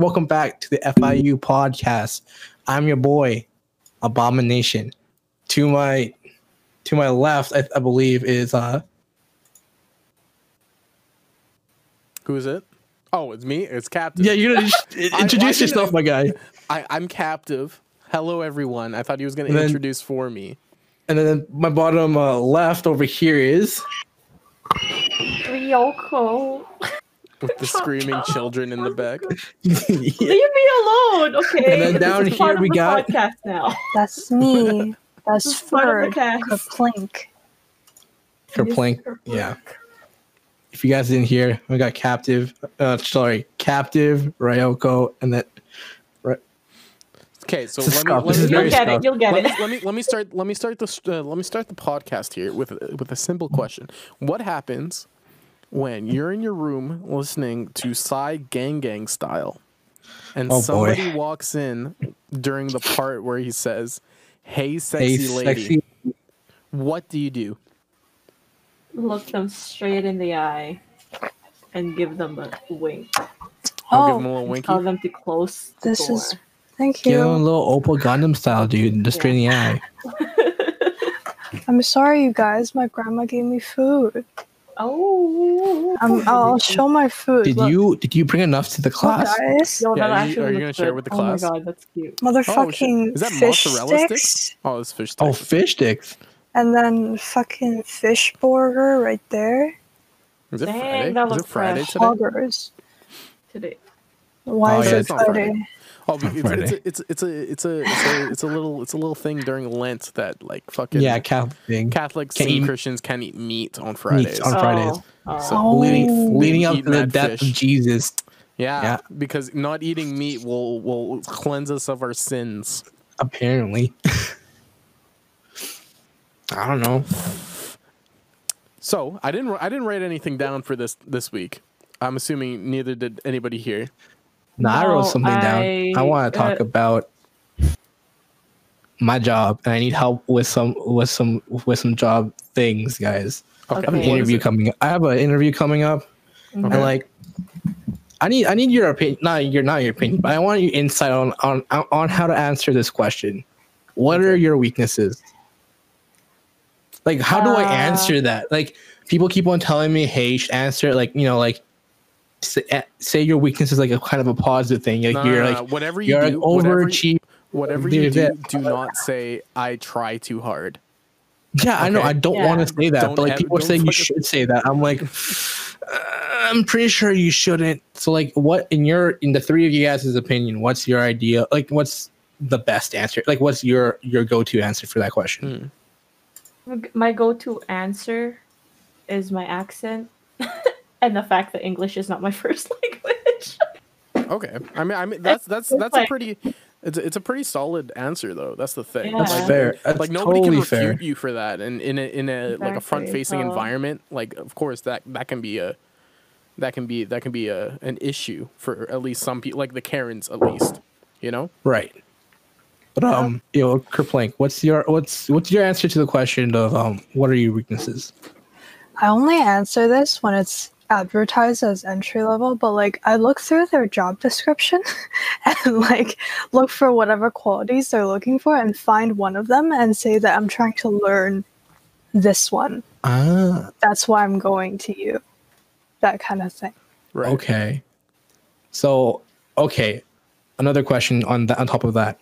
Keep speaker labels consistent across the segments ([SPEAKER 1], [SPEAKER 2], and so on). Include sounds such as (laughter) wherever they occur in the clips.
[SPEAKER 1] Welcome back to the FIU podcast. I'm your boy, Abomination. To my to my left, I, I believe is uh
[SPEAKER 2] Who is it? Oh, it's me. It's Captain.
[SPEAKER 1] yeah. You're (laughs) gonna introduce
[SPEAKER 2] I
[SPEAKER 1] yourself,
[SPEAKER 2] didn't-
[SPEAKER 1] my guy.
[SPEAKER 2] I, I'm captive. Hello, everyone. I thought he was going to introduce for me.
[SPEAKER 1] And then my bottom uh, left over here is
[SPEAKER 3] Reeyoko. (laughs)
[SPEAKER 2] With the screaming children in the back. (laughs) (laughs)
[SPEAKER 3] Leave me alone, okay?
[SPEAKER 1] And then
[SPEAKER 3] This
[SPEAKER 1] down
[SPEAKER 3] is
[SPEAKER 1] here
[SPEAKER 3] of
[SPEAKER 1] we
[SPEAKER 3] the
[SPEAKER 1] got-
[SPEAKER 3] podcast now. (laughs)
[SPEAKER 4] That's me. That's
[SPEAKER 3] is part
[SPEAKER 4] Ferd.
[SPEAKER 3] of the.
[SPEAKER 4] Kerplink.
[SPEAKER 1] Kerplink. Yeah. If you guys didn't hear, we got captive. Uh, sorry, captive Reeyoko, and then
[SPEAKER 2] Okay, so let me, let me,
[SPEAKER 3] You'll get
[SPEAKER 1] scuff.
[SPEAKER 3] it. You'll get
[SPEAKER 2] let
[SPEAKER 3] it.
[SPEAKER 2] me, let me let me start let me start this uh, let me start the podcast here with with a simple question. What happens when you're in your room listening to Psy Gangnam style and
[SPEAKER 1] Oh, boy.
[SPEAKER 2] somebody walks in during the part where he says, "Hey sexy
[SPEAKER 1] hey,
[SPEAKER 2] lady."
[SPEAKER 1] sexy.
[SPEAKER 2] What do you do?
[SPEAKER 3] Look them straight in the eye and give them a wink.
[SPEAKER 2] I'll give oh. him a
[SPEAKER 4] Oh,
[SPEAKER 2] little winky.
[SPEAKER 3] Tell them to close the
[SPEAKER 4] This
[SPEAKER 3] door.
[SPEAKER 4] is- thank you.
[SPEAKER 1] Give him a little Oppa Gangnam style, dude. Just straight in the eye. (laughs)
[SPEAKER 4] I'm sorry, you guys. My grandma gave me food.
[SPEAKER 3] Oh.
[SPEAKER 4] Um, I'm, I'll show my food.
[SPEAKER 1] Did
[SPEAKER 4] Look,
[SPEAKER 1] you did you bring enough to the
[SPEAKER 4] look,
[SPEAKER 1] class?
[SPEAKER 4] guys.
[SPEAKER 3] Yo,
[SPEAKER 2] Yeah,
[SPEAKER 3] that
[SPEAKER 2] are you- are you gonna share
[SPEAKER 3] good.
[SPEAKER 2] with the
[SPEAKER 3] oh
[SPEAKER 2] class? Oh class?
[SPEAKER 3] my god, that's cute.
[SPEAKER 4] Motherfucking oh,
[SPEAKER 2] Is that
[SPEAKER 4] fish
[SPEAKER 2] mozzarella
[SPEAKER 4] sticks.
[SPEAKER 2] sticks? Oh, it's fish
[SPEAKER 1] oh,
[SPEAKER 2] sticks.
[SPEAKER 1] Oh, fish sticks.
[SPEAKER 4] And then fucking fish burger right there.
[SPEAKER 2] Is it
[SPEAKER 3] Dang,
[SPEAKER 2] Friday?
[SPEAKER 3] that
[SPEAKER 2] Is it Friday
[SPEAKER 3] fresh.
[SPEAKER 2] today?
[SPEAKER 4] Hoggers.
[SPEAKER 3] Today.
[SPEAKER 4] Why
[SPEAKER 1] Oh,
[SPEAKER 4] is
[SPEAKER 1] yeah,
[SPEAKER 4] it
[SPEAKER 2] Friday.
[SPEAKER 4] Friday?
[SPEAKER 2] But (laughs) it's, it's, a, it's, a, it's a it's a it's a little it's a little thing during Lent that like fucking
[SPEAKER 1] Yeah, Catholic.
[SPEAKER 2] Catholics
[SPEAKER 1] Can't
[SPEAKER 2] and
[SPEAKER 1] eat-
[SPEAKER 2] Christians can eat meat on Fridays.
[SPEAKER 1] on Fridays.
[SPEAKER 3] Oh,
[SPEAKER 2] So-
[SPEAKER 3] oh.
[SPEAKER 1] leading leading up to the death
[SPEAKER 2] fish.
[SPEAKER 1] of Jesus.
[SPEAKER 2] yeah,
[SPEAKER 1] Yeah.
[SPEAKER 2] because not eating meat will will cleanse us of our sins.
[SPEAKER 1] Apparently. (laughs) I don't know.
[SPEAKER 2] So I didn't I didn't write anything down for this this week. I'm assuming neither did anybody here.
[SPEAKER 1] No, I wrote
[SPEAKER 3] No,
[SPEAKER 1] something down. I
[SPEAKER 3] I-
[SPEAKER 1] want to talk
[SPEAKER 3] uh,
[SPEAKER 1] about my job, and I need help with some with some with some job things, guys. I have an
[SPEAKER 3] Okay.
[SPEAKER 2] what is
[SPEAKER 1] interview coming. up. I have an interview coming up,
[SPEAKER 3] Mhm.
[SPEAKER 1] and like, I need I need your opinion. Not your not your opinion, but I want your insight on on on how to answer this question. What are your weaknesses? Like, how do I
[SPEAKER 3] Uh,
[SPEAKER 1] answer that? Like, people keep on telling me, "Hey, you should answer it." Like, you know, like say, eh, say your weakness is like a kind of a positive thing. Like
[SPEAKER 2] No,
[SPEAKER 1] you're
[SPEAKER 2] no,
[SPEAKER 1] like
[SPEAKER 2] no, whatever you
[SPEAKER 1] you're an
[SPEAKER 2] do, whatever,
[SPEAKER 1] overachieve.
[SPEAKER 2] whatever
[SPEAKER 1] do
[SPEAKER 2] you do, do not say I try too hard.
[SPEAKER 1] Yeah, I know. I don't
[SPEAKER 3] Yeah.
[SPEAKER 1] want to say that,
[SPEAKER 2] Don't
[SPEAKER 1] but like
[SPEAKER 2] ever-
[SPEAKER 1] people are saying you should say that. I'm like, uh, I'm pretty sure you shouldn't. So like, what in your in the three of you guys' opinion? What's your idea? Like, what's the best answer? Like, what's your your go to answer for that question?
[SPEAKER 2] Hmm.
[SPEAKER 3] My go-to answer is my accent (laughs) and the fact that English is not my (laughs) first language.
[SPEAKER 2] Okay. I mean, I mean that's that's
[SPEAKER 3] It's
[SPEAKER 2] that's a pretty it's a, it's a pretty solid answer though. That's the thing.
[SPEAKER 3] That's
[SPEAKER 2] Like,
[SPEAKER 1] fair. That's
[SPEAKER 2] like nobody
[SPEAKER 1] totally
[SPEAKER 2] can refute
[SPEAKER 1] fair.
[SPEAKER 2] you for that, and in a in a like a front facing
[SPEAKER 3] so-
[SPEAKER 2] environment, like of course that that can be a that can be that can be a an issue for at least some people, like the Karens at least. You know.
[SPEAKER 1] Right. But um, you know, Kerplink, what's your what's what's your answer to the question of um, what are your weaknesses?
[SPEAKER 4] I only answer this when it's advertised as entry level, but like I look through their job description (laughs) and like look for whatever qualities they're looking for and find one of them and say that I'm trying to learn this one.
[SPEAKER 1] Ah,
[SPEAKER 4] That's why I'm going to you. That kind of thing.
[SPEAKER 2] Right.
[SPEAKER 1] Okay. So, okay. Another question on that on top of that.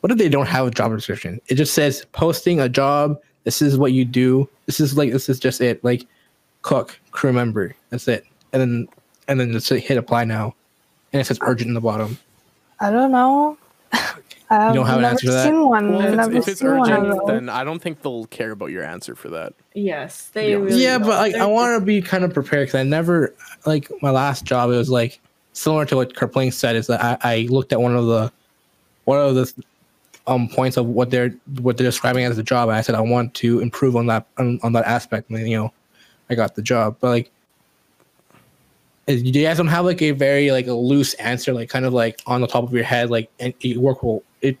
[SPEAKER 1] What if they don't have a job description? It just says posting a job. This is what you do. This is like this is just it. Like cook, crew member. That's it. And then and then just hit apply now. And it says urgent in the bottom.
[SPEAKER 4] I don't know. (laughs) I've
[SPEAKER 1] don't have an answer to that?
[SPEAKER 4] one.
[SPEAKER 2] Well, if it's, if it's
[SPEAKER 4] seen one
[SPEAKER 2] urgent, then I don't think they'll care about your answer for that.
[SPEAKER 3] yes, they
[SPEAKER 2] Yeah.
[SPEAKER 3] really
[SPEAKER 1] yeah,
[SPEAKER 3] don't.
[SPEAKER 1] but like I
[SPEAKER 3] They're
[SPEAKER 1] want to be kind of prepared because I never like my last job. It was like similar to what Kerplink said. Is that I, I looked at one of the one of the um points of what they're what they're describing as a job. And I said I want to improve on that on, on that aspect. And you know, I got the job. But like, is, you guys don't have like a very like a loose answer, like kind of like on the top of your head, like and you work well. It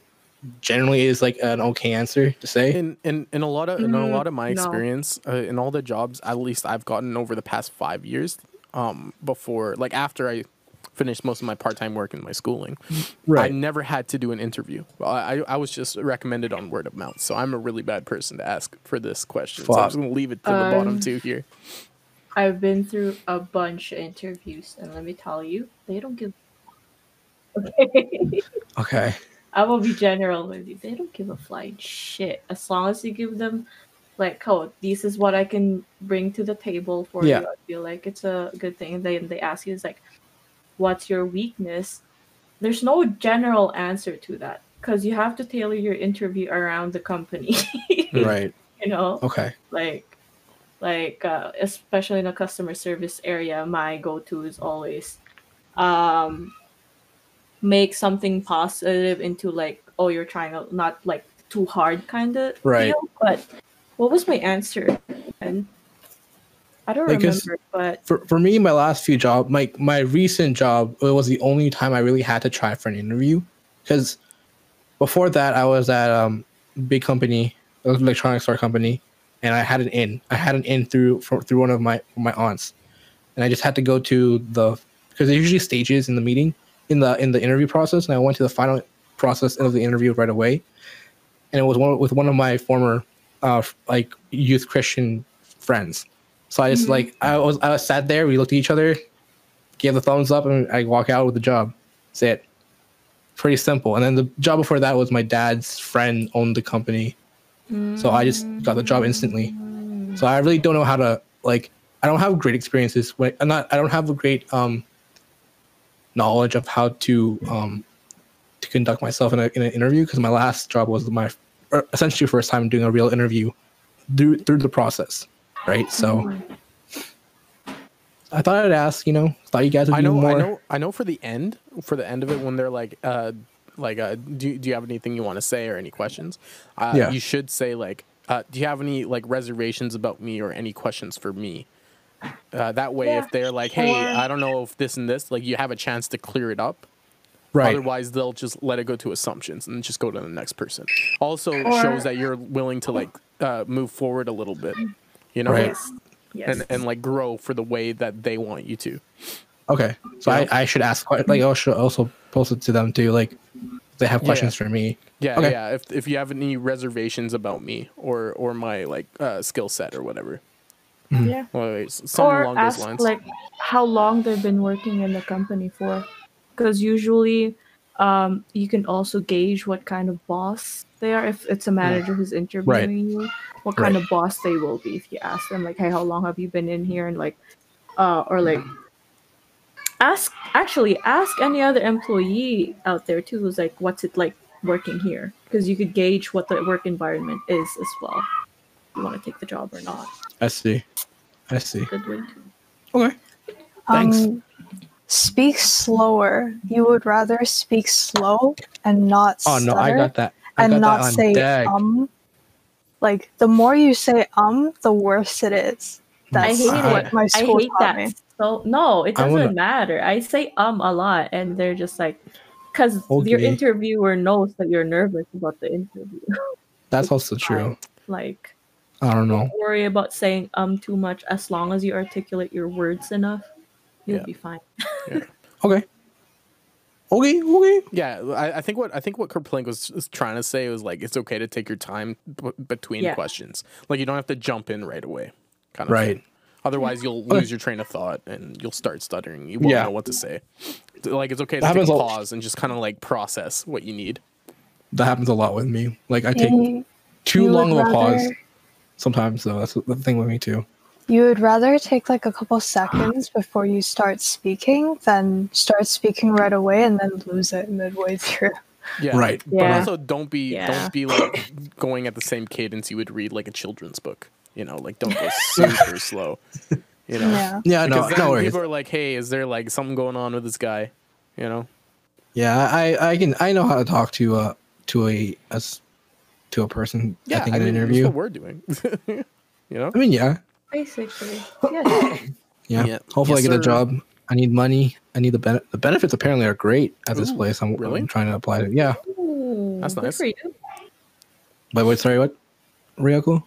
[SPEAKER 1] generally is like an okay answer to say.
[SPEAKER 2] in in in a lot of in a
[SPEAKER 3] Mm,
[SPEAKER 2] lot of my
[SPEAKER 3] no.
[SPEAKER 2] experience uh, in all the jobs at least I've gotten over the past five years um before like after I finished most of my part-time work in my schooling. I never had to do an interview. I, I, I was just recommended on word of mouth. So I'm a really bad person to ask for this question. So I'm just gonna leave it to the bottom
[SPEAKER 3] Um,
[SPEAKER 2] two here.
[SPEAKER 3] I've been through a bunch of interviews, and let me tell you, they don't give. Okay, (laughs)
[SPEAKER 1] Okay.
[SPEAKER 3] I will be general with you. They don't give a flying shit as long as you give them, like, oh, this is what I can bring to the table for
[SPEAKER 1] Yeah.
[SPEAKER 3] you. I feel like it's a good thing. And then they ask you, it's like, what's your weakness? There's no general answer to that because you have to tailor your interview around the company. (laughs)
[SPEAKER 1] Right.
[SPEAKER 3] you know,
[SPEAKER 1] Okay.
[SPEAKER 3] like like uh, especially in a customer service area my go-to is always um make something positive into like oh you're trying to not like too hard kind of
[SPEAKER 1] Right.
[SPEAKER 3] but what was my answer and i don't
[SPEAKER 1] Like,
[SPEAKER 3] remember but
[SPEAKER 1] For for me, my last few job, my my recent job, it was the only time I really had to try for an interview, because before that I was at um big company, electronics store company, and I had an in. I had an in through for, through one of my my aunts, and I just had to go to the because there's usually stages in the meeting in the in the interview process, and I went to the final process of the interview right away, and it was one with one of my former uh like youth Christian friends. So I just
[SPEAKER 3] Mhm.
[SPEAKER 1] like I was I was sat there, we looked at each other, gave the thumbs up, and I walk out with the job. That's it. Pretty simple. And then the job before that was my dad's friend owned the company, so I just got the job instantly. So I really don't know how to like. I don't have great experiences. When I'm not. I don't have a great um knowledge of how to um to conduct myself in, a, in an interview because my last job was my er, essentially first time doing a real interview through through the process, right? So. I thought I'd ask, you know, thought you guys would
[SPEAKER 2] I know,
[SPEAKER 1] more.
[SPEAKER 2] I know, I know. For the end, for the end of it, when they're like, uh, like, uh, do do you have anything you want to say or any questions? Uh,
[SPEAKER 1] Yeah.
[SPEAKER 2] you should say like, uh, do you have any like reservations about me or any questions for me? Uh, that way,
[SPEAKER 3] Yeah.
[SPEAKER 2] if they're like, hey,
[SPEAKER 3] Or-
[SPEAKER 2] I don't know if this and this, like, you have a chance to clear it up.
[SPEAKER 1] Right.
[SPEAKER 2] Otherwise, they'll just let it go to assumptions and just go to the next person. Also
[SPEAKER 3] Or-
[SPEAKER 2] shows that you're willing to like uh, move forward a little bit, you know,
[SPEAKER 1] Right.
[SPEAKER 3] yes yes
[SPEAKER 2] and and like grow for the way that they want you to.
[SPEAKER 1] Okay. So
[SPEAKER 2] Yeah.
[SPEAKER 1] I, I should ask, like, I should also post it to them too. Like, they have
[SPEAKER 2] Yeah.
[SPEAKER 1] questions for me.
[SPEAKER 2] Yeah,
[SPEAKER 1] Okay.
[SPEAKER 2] yeah. If if you have any reservations about me or or my like uh, skill set or whatever,
[SPEAKER 3] yeah
[SPEAKER 2] well, it's
[SPEAKER 3] or
[SPEAKER 2] along
[SPEAKER 3] ask
[SPEAKER 2] those lines.
[SPEAKER 3] like how long they've been working in the company for because usually um, you can also gauge what kind of boss they are if it's a manager who's interviewing you what kind
[SPEAKER 1] Right.
[SPEAKER 3] of boss they will be if you ask them like hey how long have you been in here and like uh, or like ask actually ask any other employee out there too who's like what's it like working here because you could gauge what the work environment is as well if you want to take the job or not
[SPEAKER 1] I see. I see.
[SPEAKER 3] good way
[SPEAKER 1] Okay. Thanks.
[SPEAKER 4] Um, speak slower. You would rather speak slow and not
[SPEAKER 1] Oh no, I
[SPEAKER 4] stutter
[SPEAKER 1] got that. I
[SPEAKER 4] and
[SPEAKER 1] got
[SPEAKER 4] not
[SPEAKER 1] that
[SPEAKER 4] say
[SPEAKER 1] deck.
[SPEAKER 4] um. Like the more you say um, the worse it is. That's
[SPEAKER 3] I hate
[SPEAKER 4] what
[SPEAKER 3] it.
[SPEAKER 4] my
[SPEAKER 3] I hate
[SPEAKER 4] taught
[SPEAKER 3] that.
[SPEAKER 4] me.
[SPEAKER 3] So no, it doesn't
[SPEAKER 1] wanna-
[SPEAKER 3] matter. I say um a lot, and they're just like, because your interviewer knows that you're nervous about the interview. (laughs)
[SPEAKER 1] That's also true.
[SPEAKER 3] like,
[SPEAKER 1] I don't know.
[SPEAKER 3] don't worry about saying um too much. As long as you articulate your words enough, you'll
[SPEAKER 2] Yeah.
[SPEAKER 3] be fine. (laughs)
[SPEAKER 1] Okay. Okay. Okay.
[SPEAKER 2] yeah, I, I think what I think what Kerplink was, was trying to say was like it's okay to take your time b- between
[SPEAKER 3] Yeah.
[SPEAKER 2] questions. Like you don't have to jump in right away, kind of
[SPEAKER 1] Right.
[SPEAKER 2] thing. Otherwise, you'll
[SPEAKER 1] Okay.
[SPEAKER 2] lose your train of thought and you'll start stuttering. You won't
[SPEAKER 1] Yeah.
[SPEAKER 2] know what to say. Like it's okay to
[SPEAKER 1] That
[SPEAKER 2] take a
[SPEAKER 1] happens a-
[SPEAKER 2] pause and just kind of like process what you need.
[SPEAKER 1] That happens a lot with me. Like I take
[SPEAKER 4] You,
[SPEAKER 1] too
[SPEAKER 4] you
[SPEAKER 1] long of
[SPEAKER 4] would
[SPEAKER 1] a pause sometimes. So that's the thing with me too.
[SPEAKER 4] You would rather take like a couple seconds before you start speaking than start speaking right away and then lose it midway (laughs) through.
[SPEAKER 2] Yeah.
[SPEAKER 1] Right.
[SPEAKER 3] Yeah.
[SPEAKER 2] But also don't be
[SPEAKER 3] Yeah.
[SPEAKER 2] don't be like going at the same cadence you would read like a children's book. You know, like don't go (laughs) super slow. You know.
[SPEAKER 4] Yeah.
[SPEAKER 1] Yeah. No.
[SPEAKER 2] Because
[SPEAKER 1] No
[SPEAKER 2] then
[SPEAKER 1] worries.
[SPEAKER 2] people are like, "Hey, is there like something going on with this guy?" You know.
[SPEAKER 1] Yeah. I I can I know how to talk to uh to a as to a person. I think in an interview.
[SPEAKER 2] That's what we're doing. (laughs) you know.
[SPEAKER 1] I mean, yeah.
[SPEAKER 3] Basically, yeah. (coughs)
[SPEAKER 1] Yeah.
[SPEAKER 2] Yeah.
[SPEAKER 1] Hopefully
[SPEAKER 2] Yes,
[SPEAKER 1] I get a job. I need money. I need the ben- the benefits apparently are great at this
[SPEAKER 2] Ooh,
[SPEAKER 1] place. I'm,
[SPEAKER 2] really?
[SPEAKER 1] I'm trying to apply to. Yeah.
[SPEAKER 3] Ooh,
[SPEAKER 2] That's
[SPEAKER 3] good
[SPEAKER 2] nice.
[SPEAKER 3] for you.
[SPEAKER 1] But wait, sorry, what? Reeyoko?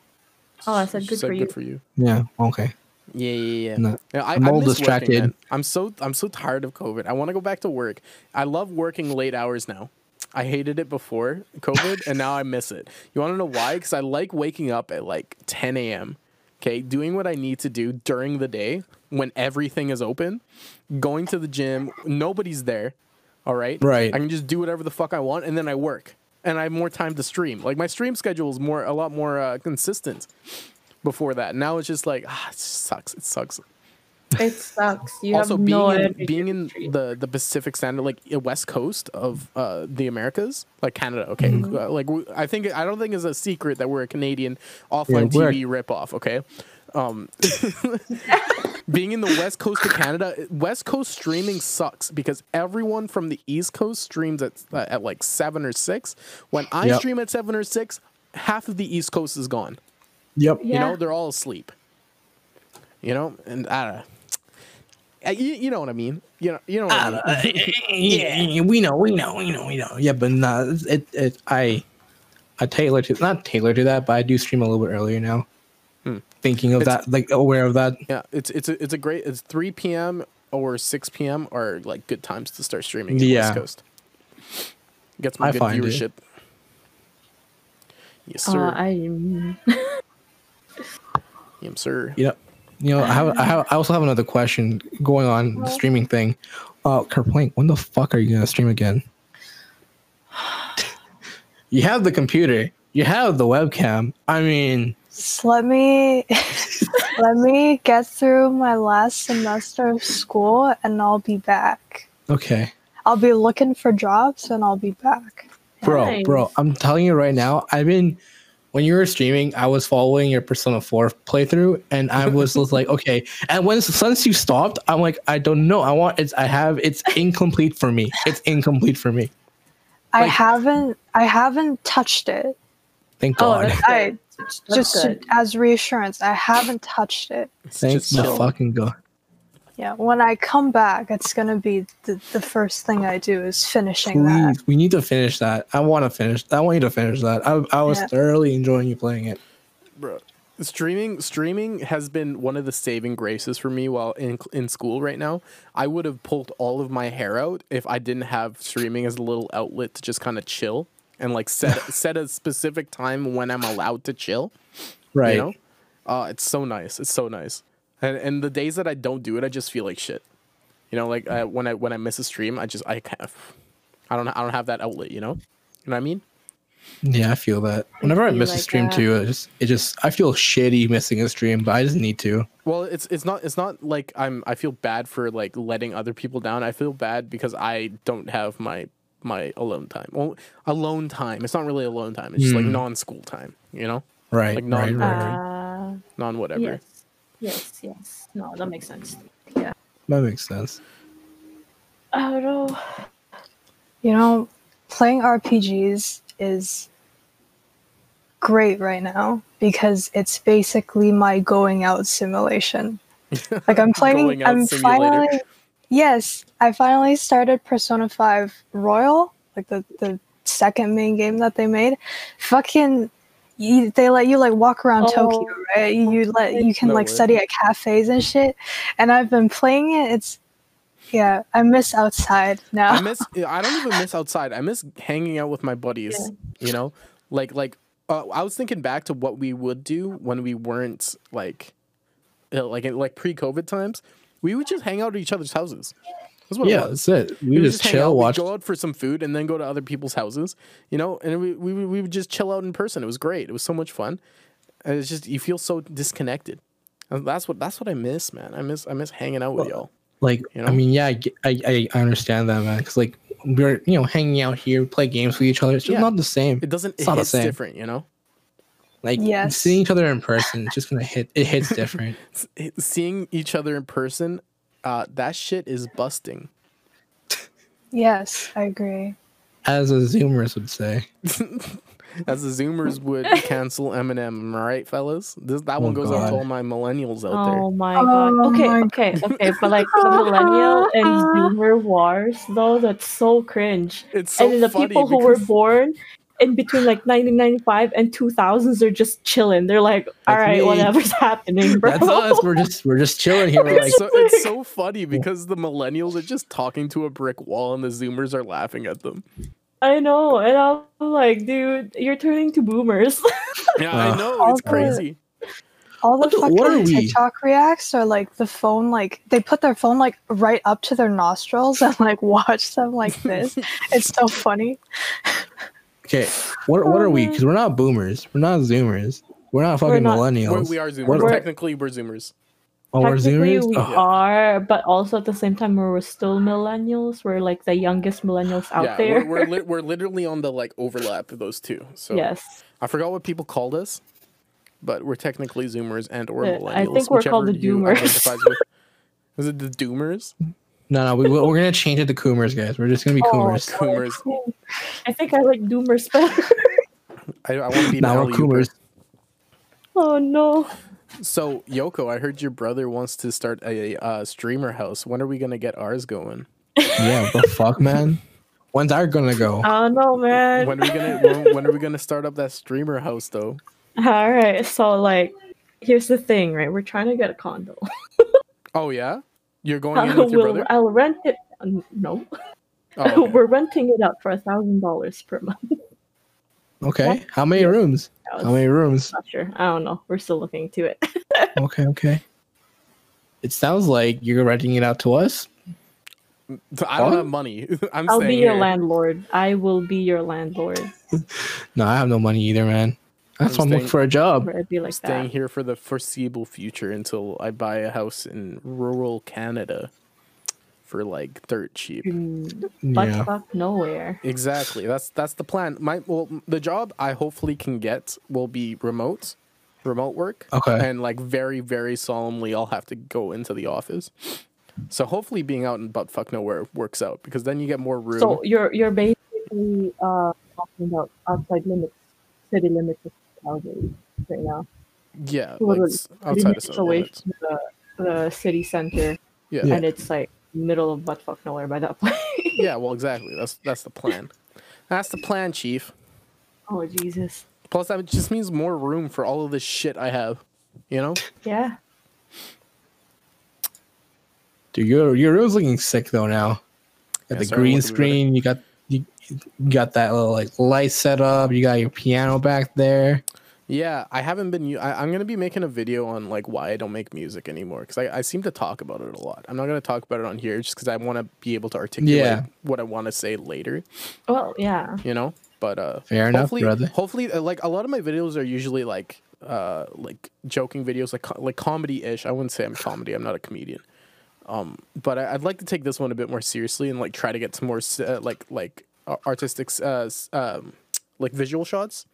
[SPEAKER 3] Oh, I said good
[SPEAKER 2] Said
[SPEAKER 3] for you.
[SPEAKER 2] good for you.
[SPEAKER 1] Yeah. Okay.
[SPEAKER 2] Yeah, yeah, yeah.
[SPEAKER 1] No,
[SPEAKER 2] Yeah, I,
[SPEAKER 1] I'm all
[SPEAKER 2] miss working,
[SPEAKER 1] distracted.
[SPEAKER 2] I'm so I'm so tired of COVID. I want to go back to work. I love working late hours now. I hated it before COVID, and now I miss it. You want to know why? Because I like waking up at like 10 a.m. Okay, doing what I need to do during the day when everything is open, going to the gym, nobody's there. All right,
[SPEAKER 1] Right.
[SPEAKER 2] I can just do whatever the fuck I want, and then I work, and I have more time to stream. Like my stream schedule is more a lot more uh, consistent before that. Now it's just like ah, it sucks. It sucks
[SPEAKER 3] It sucks. You
[SPEAKER 2] also
[SPEAKER 3] have
[SPEAKER 2] being
[SPEAKER 3] no
[SPEAKER 2] in,
[SPEAKER 3] energy
[SPEAKER 2] being in the the Pacific Standard, like west coast of uh, the Americas, like Canada. Okay,
[SPEAKER 3] Mm-hmm.
[SPEAKER 2] uh, like we, I think I don't think it's a secret that we're a Canadian offline
[SPEAKER 1] Yeah, we're-
[SPEAKER 2] TV ripoff. Okay, um, (laughs) being in the west coast of Canada, west coast streaming sucks because everyone from the east coast streams at uh, at like seven or six. When I
[SPEAKER 1] Yep.
[SPEAKER 2] stream at seven or six, half of the east coast is gone.
[SPEAKER 1] Yep.
[SPEAKER 2] You know, they're all asleep. You know, and I don't know. Uh, You, you know what I mean? You know, you know what I mean?
[SPEAKER 1] Uh, (laughs) yeah, we know, we know, we know, we know. Yeah, but nah, it, it, I, I tailor to not tailor to that, but I do stream a little bit earlier now. Thinking of
[SPEAKER 2] Hmm. It's-
[SPEAKER 1] that, like aware of that.
[SPEAKER 2] yeah, it's it's a, it's a great. It's three p.m. or six p.m. are like good times to start streaming. In the
[SPEAKER 1] Yeah.
[SPEAKER 2] West Coast gets my
[SPEAKER 1] I
[SPEAKER 2] good
[SPEAKER 1] find it.
[SPEAKER 2] viewership. Yes, sir.
[SPEAKER 3] Uh, I mm, (laughs)
[SPEAKER 2] yes, sir.
[SPEAKER 1] You know, you know, I have, I have, I also have another question going on the streaming thing. Uh, Kerplink, when the fuck are you gonna stream again? (sighs) you have the computer, you have the webcam. I mean,
[SPEAKER 4] Just let me (laughs) let me get through my last semester of school and I'll be back.
[SPEAKER 1] okay,
[SPEAKER 4] I'll be looking for jobs and I'll be back.
[SPEAKER 1] bro, bro, I'm telling you right now, I've been when you were streaming, I was following your Persona 4 playthrough, and I was like, (laughs) okay. And when since you stopped, I'm like, I don't know. I want it's I have it's incomplete for me. It's incomplete for me.
[SPEAKER 4] I haven't I haven't touched it.
[SPEAKER 1] Thank
[SPEAKER 3] Oh,
[SPEAKER 1] God.
[SPEAKER 3] that's
[SPEAKER 4] I
[SPEAKER 3] good. That's
[SPEAKER 4] just to- as reassurance, I haven't touched it.
[SPEAKER 2] It's
[SPEAKER 1] Thank the fucking God.
[SPEAKER 4] Yeah, when I come back, it's gonna be the, the first thing I do is finishing that.
[SPEAKER 1] We need to finish that. I want to finish. I want you to finish that. I, I was
[SPEAKER 4] Yeah.
[SPEAKER 1] thoroughly enjoying you playing it.
[SPEAKER 2] bro. Streaming streaming has been one of the saving graces for me while in in school right now. I would have pulled all of my hair out if I didn't have streaming as a little outlet to just kind of chill and like set (laughs) set a specific time when I'm allowed to chill.
[SPEAKER 1] Right.
[SPEAKER 2] You know? Uh, it's so nice. It's so nice. And and the days that I don't do it, I just feel like shit. You know, like uh, when I when I miss a stream, I just I kind of I don't I don't have that outlet. You know, you know what I mean?
[SPEAKER 1] Yeah, I feel that. Whenever I
[SPEAKER 3] feel
[SPEAKER 1] miss a stream
[SPEAKER 3] that.
[SPEAKER 1] too, it just it just I feel shitty missing a stream, but I just need to.
[SPEAKER 2] Well, it's it's not it's not like I'm I feel bad for like letting other people down. I feel bad because I don't have my my alone time. Well, alone time. It's not really alone time. It's just like
[SPEAKER 1] Hmm.
[SPEAKER 2] non-school time. You know,
[SPEAKER 1] Right.
[SPEAKER 2] Like
[SPEAKER 1] right,
[SPEAKER 2] non-
[SPEAKER 1] right, right.
[SPEAKER 3] Uh,
[SPEAKER 2] non whatever.
[SPEAKER 3] yes, yes, yes. No, that makes sense. Yeah.
[SPEAKER 1] That makes sense.
[SPEAKER 3] I don't know.
[SPEAKER 4] You know, playing RPGs is great right now because it's basically my going out simulation. (laughs) Like I'm playing
[SPEAKER 2] Going out
[SPEAKER 4] I'm
[SPEAKER 2] simulator.
[SPEAKER 4] finally Yes, I finally started Persona 5 Royal, like the the second main game that they made. Fucking you, they let you like walk around
[SPEAKER 3] Oh.
[SPEAKER 4] Tokyo, right? You let you can
[SPEAKER 2] No
[SPEAKER 4] like
[SPEAKER 2] way.
[SPEAKER 4] study at cafes and shit. And I've been playing it. It's yeah, I miss outside now.
[SPEAKER 2] I miss. (laughs) I don't even miss outside. I miss hanging out with my buddies. You know, like like uh, I was thinking back to what we would do when we weren't like, uh, like like pre-COVID times. We would just hang out at each other's houses. That's what it
[SPEAKER 1] Yeah,
[SPEAKER 2] was.
[SPEAKER 1] that's it. We,
[SPEAKER 2] We would
[SPEAKER 1] just
[SPEAKER 2] hang
[SPEAKER 1] chill,
[SPEAKER 2] out, we'd
[SPEAKER 1] watch.
[SPEAKER 2] go out for some food, and then go to other people's houses. You know, and we we we would just chill out in person. It was great. It was so much fun. And it's just you feel so disconnected. And that's what that's what I miss, man. I miss I miss hanging out with y'all.
[SPEAKER 1] Like,
[SPEAKER 2] You know?
[SPEAKER 1] I mean, yeah, I, I, I I understand that, man. Because like we're you know hanging out here, play games with each other. It's just
[SPEAKER 2] Yeah.
[SPEAKER 1] not the same.
[SPEAKER 2] It doesn't.
[SPEAKER 1] It's
[SPEAKER 2] It
[SPEAKER 1] not the same.
[SPEAKER 2] different, you know.
[SPEAKER 1] Like
[SPEAKER 4] Yes.
[SPEAKER 1] seeing each other in person, it's just gonna hit. It hits different. (laughs)
[SPEAKER 2] Seeing each other in person, uh, that shit is busting.
[SPEAKER 4] yes, I agree.
[SPEAKER 1] As the Zoomers would say. (laughs)
[SPEAKER 2] As the Zoomers would cancel Eminem, am right, fellas? This that one
[SPEAKER 1] Oh,
[SPEAKER 2] goes out to all my millennials out there.
[SPEAKER 3] Oh my
[SPEAKER 4] Oh
[SPEAKER 3] god. Okay,
[SPEAKER 4] my
[SPEAKER 3] okay, okay. But like the (laughs) millennial and zoomer wars, though, that's so cringe.
[SPEAKER 2] It's so
[SPEAKER 3] and then the
[SPEAKER 2] funny
[SPEAKER 3] people who were born in between like 1995 and 2000s, they're just chilling. They're like, all
[SPEAKER 1] That's
[SPEAKER 3] right,
[SPEAKER 1] me.
[SPEAKER 3] whatever's (laughs) happening, bro.
[SPEAKER 1] That's us. We're just we're just chilling here. (laughs) We're like,
[SPEAKER 2] so it's so funny (laughs) because the millennials are just talking to a brick wall and the zoomers are laughing at them.
[SPEAKER 3] I know, and I'm like, dude, you're turning to boomers.
[SPEAKER 2] Yeah,
[SPEAKER 1] Wow.
[SPEAKER 2] I know. It's
[SPEAKER 4] Also-
[SPEAKER 2] crazy.
[SPEAKER 4] All the
[SPEAKER 1] What
[SPEAKER 4] fucking
[SPEAKER 1] what?
[SPEAKER 4] TikTok reacts are like the phone, like they put their phone like right up to their nostrils and like watch them like this. it's so funny.
[SPEAKER 1] Okay, what what are we? Because we're not boomers. We're not zoomers. We're not fucking
[SPEAKER 2] We're,
[SPEAKER 1] millennials.
[SPEAKER 2] we are zoomers.
[SPEAKER 1] What-
[SPEAKER 2] Technically, we're zoomers.
[SPEAKER 1] oh, we're zoomers.
[SPEAKER 3] we
[SPEAKER 1] Oh,
[SPEAKER 3] are, but also at the same time, we're still millennials. We're like the youngest millennials out
[SPEAKER 2] yeah,
[SPEAKER 3] there.
[SPEAKER 2] we're we're, (laughs) li- we're literally on the like overlap of those two. So
[SPEAKER 3] yes,
[SPEAKER 2] I forgot what people called us, but we're technically zoomers and or
[SPEAKER 3] Uh,
[SPEAKER 2] millennials.
[SPEAKER 3] I think we're called the Doomers.
[SPEAKER 2] with. Is it the doomers? (laughs)
[SPEAKER 1] No, no, we, we're gonna change it to Coomers, guys. We're just gonna be
[SPEAKER 3] Oh,
[SPEAKER 1] Coomers.
[SPEAKER 2] Coomers.
[SPEAKER 3] I think I like doomers (laughs) better.
[SPEAKER 2] I, I want to be an
[SPEAKER 1] Now we're. Coomers. (laughs)
[SPEAKER 3] oh no.
[SPEAKER 2] So Yoko, I heard your brother wants to start a uh, streamer house. When are we gonna get ours going? (laughs)
[SPEAKER 1] Yeah, the fuck, man? When's our gonna go?
[SPEAKER 3] I don't know, man.
[SPEAKER 2] When are we gonna when, when are we gonna start up that streamer house though?
[SPEAKER 3] All right, so like, here's the thing, right? We're trying to get a condo.
[SPEAKER 2] Oh yeah, you're going in
[SPEAKER 3] I
[SPEAKER 2] with your
[SPEAKER 3] will,
[SPEAKER 2] brother.
[SPEAKER 3] I'll rent it. um, No,
[SPEAKER 2] Oh, okay. (laughs)
[SPEAKER 3] we're renting it out for a thousand dollars per month.
[SPEAKER 1] Okay, how many rooms?
[SPEAKER 3] Was
[SPEAKER 1] How many rooms?
[SPEAKER 3] not sure. I don't know. We're still looking into it. (laughs)
[SPEAKER 1] Okay, okay. It sounds like you're renting it out to us.
[SPEAKER 2] I don't
[SPEAKER 1] Huh?
[SPEAKER 2] have money. (laughs) I'm
[SPEAKER 3] I'll be your
[SPEAKER 2] here.
[SPEAKER 3] landlord. I will be your landlord.
[SPEAKER 1] No, I have no money either, man. That's
[SPEAKER 2] I'm
[SPEAKER 1] why I'm looking for a job.
[SPEAKER 3] Where I'd be like
[SPEAKER 2] staying
[SPEAKER 3] that.
[SPEAKER 2] here for the foreseeable future until I buy a house in rural Canada for like dirt cheap.
[SPEAKER 3] Mm, Butt
[SPEAKER 1] Yeah.
[SPEAKER 3] fuck nowhere.
[SPEAKER 2] Exactly. That's that's the plan. My well, the job I hopefully can get will be remote, remote work.
[SPEAKER 1] Okay.
[SPEAKER 2] And like very very solemnly, I'll have to go into the office. So hopefully, being out in butt fuck nowhere works out because then you get more room.
[SPEAKER 3] So you're you're basically uh talking about outside limits, city limits of Calgary right now.
[SPEAKER 2] yeah,
[SPEAKER 3] Well,
[SPEAKER 2] like
[SPEAKER 3] it's
[SPEAKER 2] outside of
[SPEAKER 3] away
[SPEAKER 2] limits.
[SPEAKER 3] from the, the city center,
[SPEAKER 2] Yeah.
[SPEAKER 1] Yeah.
[SPEAKER 3] and it's like middle of butt fuck nowhere by that (laughs) point.
[SPEAKER 2] yeah. Well, exactly. That's that's the plan. That's the plan, Chief.
[SPEAKER 3] oh Jesus.
[SPEAKER 2] Plus, that just means more room for all of this shit I have. You know?
[SPEAKER 3] Yeah.
[SPEAKER 1] Dude, your your room's looking sick though now. Got
[SPEAKER 2] Yeah,
[SPEAKER 1] the
[SPEAKER 2] sorry,
[SPEAKER 1] green
[SPEAKER 2] what do we
[SPEAKER 1] screen. You got you, you got that little like light set up. You got your piano back there.
[SPEAKER 2] Yeah, I haven't been. I, am gonna be making a video on like why I don't make music anymore because I, I seem to talk about it a lot. I'm not gonna talk about it on here just because I want to be able to articulate
[SPEAKER 1] Yeah.
[SPEAKER 2] what I want to say later.
[SPEAKER 3] Well, yeah.
[SPEAKER 2] You know, but uh,
[SPEAKER 1] Fair enough,
[SPEAKER 2] hopefully,
[SPEAKER 1] brother.
[SPEAKER 2] Hopefully, uh, like a lot of my videos are usually like uh like joking videos, like co- like comedy ish. I wouldn't say I'm comedy. I'm not a comedian. Um, but I, I'd like to take this one a bit more seriously and like try to get some more uh, like like artistic uh um like visual shots,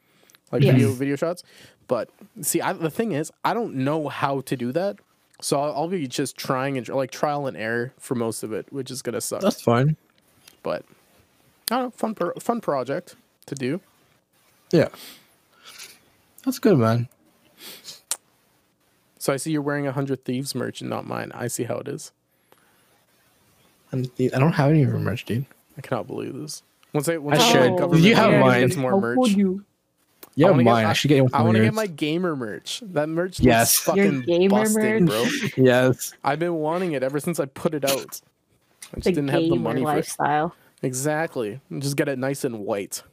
[SPEAKER 2] like
[SPEAKER 3] Yes.
[SPEAKER 2] video video shots. But see, I, the thing is, I don't know how to do that. So I'll, I'll be just trying and like trial and error for most of it, which is gonna suck.
[SPEAKER 1] That's fine.
[SPEAKER 2] but I don't know, fun pro- fun project to do.
[SPEAKER 1] Yeah. That's good, man.
[SPEAKER 2] So I see you're wearing a hundred thieves merch and not mine. I see how it is.
[SPEAKER 1] And the- I don't have any of your merch, dude.
[SPEAKER 2] I cannot believe this. Once I once
[SPEAKER 1] I
[SPEAKER 2] I
[SPEAKER 1] should.
[SPEAKER 2] government
[SPEAKER 1] You have
[SPEAKER 2] gets
[SPEAKER 1] mine.
[SPEAKER 2] more
[SPEAKER 3] How
[SPEAKER 2] merch.
[SPEAKER 3] you?
[SPEAKER 1] You
[SPEAKER 2] I
[SPEAKER 1] have
[SPEAKER 2] wanna get-
[SPEAKER 1] mine. I, should get one
[SPEAKER 2] I want to get my gamer merch. That merch
[SPEAKER 1] Yes.
[SPEAKER 2] looks fucking
[SPEAKER 3] gamer
[SPEAKER 2] busted, bro. (laughs)
[SPEAKER 1] Yes.
[SPEAKER 2] I've been wanting it ever since I put it out. I just
[SPEAKER 3] The
[SPEAKER 2] didn't have the
[SPEAKER 3] gamer
[SPEAKER 2] money for it.
[SPEAKER 3] lifestyle.
[SPEAKER 2] Exactly. Just get it nice and white,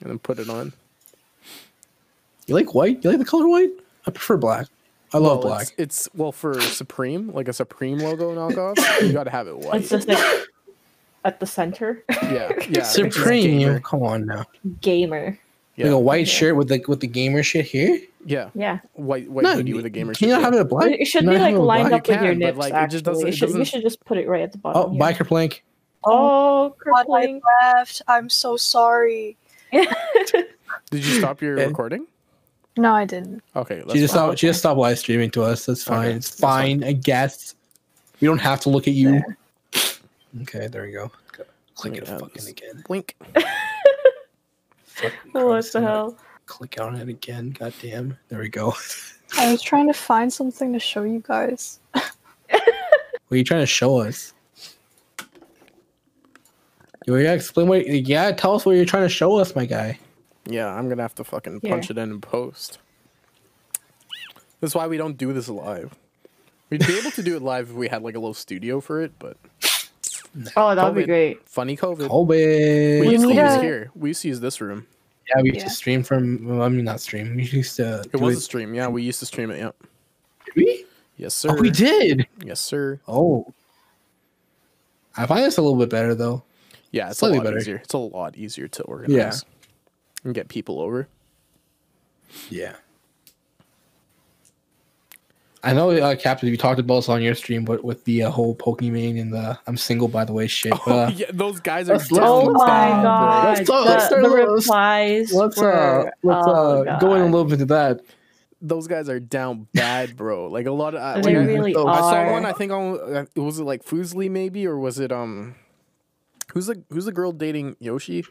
[SPEAKER 2] and then put it on.
[SPEAKER 1] You like white? You like the color white? I prefer black. I love
[SPEAKER 2] Well,
[SPEAKER 1] black.
[SPEAKER 2] It's, it's well for Supreme, like a Supreme logo knockoff. you got to have it white.
[SPEAKER 3] It's just like at the center.
[SPEAKER 2] yeah, (laughs) yeah.
[SPEAKER 1] Supreme. Come on now.
[SPEAKER 3] Gamer.
[SPEAKER 2] Yeah,
[SPEAKER 1] Like a white
[SPEAKER 3] Yeah.
[SPEAKER 1] shirt with the with the gamer shit here.
[SPEAKER 2] yeah.
[SPEAKER 3] Yeah.
[SPEAKER 2] White white
[SPEAKER 1] No,
[SPEAKER 2] hoodie with a gamer.
[SPEAKER 1] Can you
[SPEAKER 2] shirt,
[SPEAKER 1] not have it black?
[SPEAKER 3] it should
[SPEAKER 1] Can
[SPEAKER 3] be like lined
[SPEAKER 1] black?
[SPEAKER 3] up with your
[SPEAKER 2] can, but,
[SPEAKER 3] nips.
[SPEAKER 2] like, it
[SPEAKER 3] actually,
[SPEAKER 2] just doesn't-
[SPEAKER 3] you,
[SPEAKER 2] it
[SPEAKER 3] should, you
[SPEAKER 2] doesn't-
[SPEAKER 3] should just put it right at the bottom.
[SPEAKER 1] Oh,
[SPEAKER 3] here.
[SPEAKER 1] biker plank.
[SPEAKER 3] Oh, oh
[SPEAKER 4] God, I left. I'm so sorry. (laughs)
[SPEAKER 2] Did you stop your
[SPEAKER 1] Yeah.
[SPEAKER 2] recording?
[SPEAKER 4] No, I didn't.
[SPEAKER 2] Okay,
[SPEAKER 1] She just
[SPEAKER 2] fine.
[SPEAKER 1] stopped. She just stopped live streaming to us. That's fine.
[SPEAKER 2] Okay,
[SPEAKER 1] It's
[SPEAKER 2] that's fine.
[SPEAKER 1] fine. I guess. We don't have to look at you. Okay, there we go. Click it
[SPEAKER 2] Yeah,
[SPEAKER 1] fucking again.
[SPEAKER 2] Blink. (laughs)
[SPEAKER 1] Fucking (laughs)
[SPEAKER 3] what the hell?
[SPEAKER 1] Click on it again. God damn. There we go. (laughs)
[SPEAKER 4] I was trying to find something to show you guys.
[SPEAKER 1] What are you trying to show us? You gotta explain what. Yeah, tell us what you're trying to show us, my guy.
[SPEAKER 2] Yeah, I'm gonna have to fucking
[SPEAKER 3] Here.
[SPEAKER 2] punch it in and post. That's why we don't do this live. We'd be able to do it live if we had like a little studio for it, but
[SPEAKER 3] Oh, that would be great.
[SPEAKER 2] funny COVID.
[SPEAKER 1] Kobe.
[SPEAKER 2] we
[SPEAKER 4] We
[SPEAKER 2] used to use
[SPEAKER 4] a-
[SPEAKER 2] here. We used to use this room.
[SPEAKER 1] Yeah, we used
[SPEAKER 4] Yeah.
[SPEAKER 1] to stream from. Well, I mean, not stream. We used to.
[SPEAKER 2] It
[SPEAKER 1] do
[SPEAKER 2] was a stream. Yeah, we used to stream it. Yeah.
[SPEAKER 1] Did we?
[SPEAKER 2] Yes, sir.
[SPEAKER 1] Oh, we did.
[SPEAKER 2] Yes, sir.
[SPEAKER 1] Oh, I find this a little bit better though.
[SPEAKER 2] Yeah, it's
[SPEAKER 1] Slightly
[SPEAKER 2] a lot
[SPEAKER 1] better.
[SPEAKER 2] easier. It's a lot easier to organize. And get people over.
[SPEAKER 1] Yeah. I know, uh, Captain, you talked about this on your stream, but with the uh, whole Pokimane and the "I'm single by the way" shit.
[SPEAKER 2] Oh,
[SPEAKER 1] uh,
[SPEAKER 2] yeah, those guys are
[SPEAKER 1] let's-
[SPEAKER 2] down
[SPEAKER 3] Oh
[SPEAKER 1] let's-
[SPEAKER 3] my
[SPEAKER 2] bad, bro.
[SPEAKER 3] god.
[SPEAKER 1] Let's talk- let's start
[SPEAKER 3] the
[SPEAKER 1] a little- let's-
[SPEAKER 3] replies.
[SPEAKER 1] let's uh, let's
[SPEAKER 3] oh,
[SPEAKER 1] uh, go in a little bit into that.
[SPEAKER 2] Those guys are down bad, bro. Like a lot of. Uh,
[SPEAKER 3] They
[SPEAKER 2] like,
[SPEAKER 3] really
[SPEAKER 1] I
[SPEAKER 2] I saw one. I think on uh, was it like Fuslie maybe, or was it um, who's the who's the girl dating Yoshi?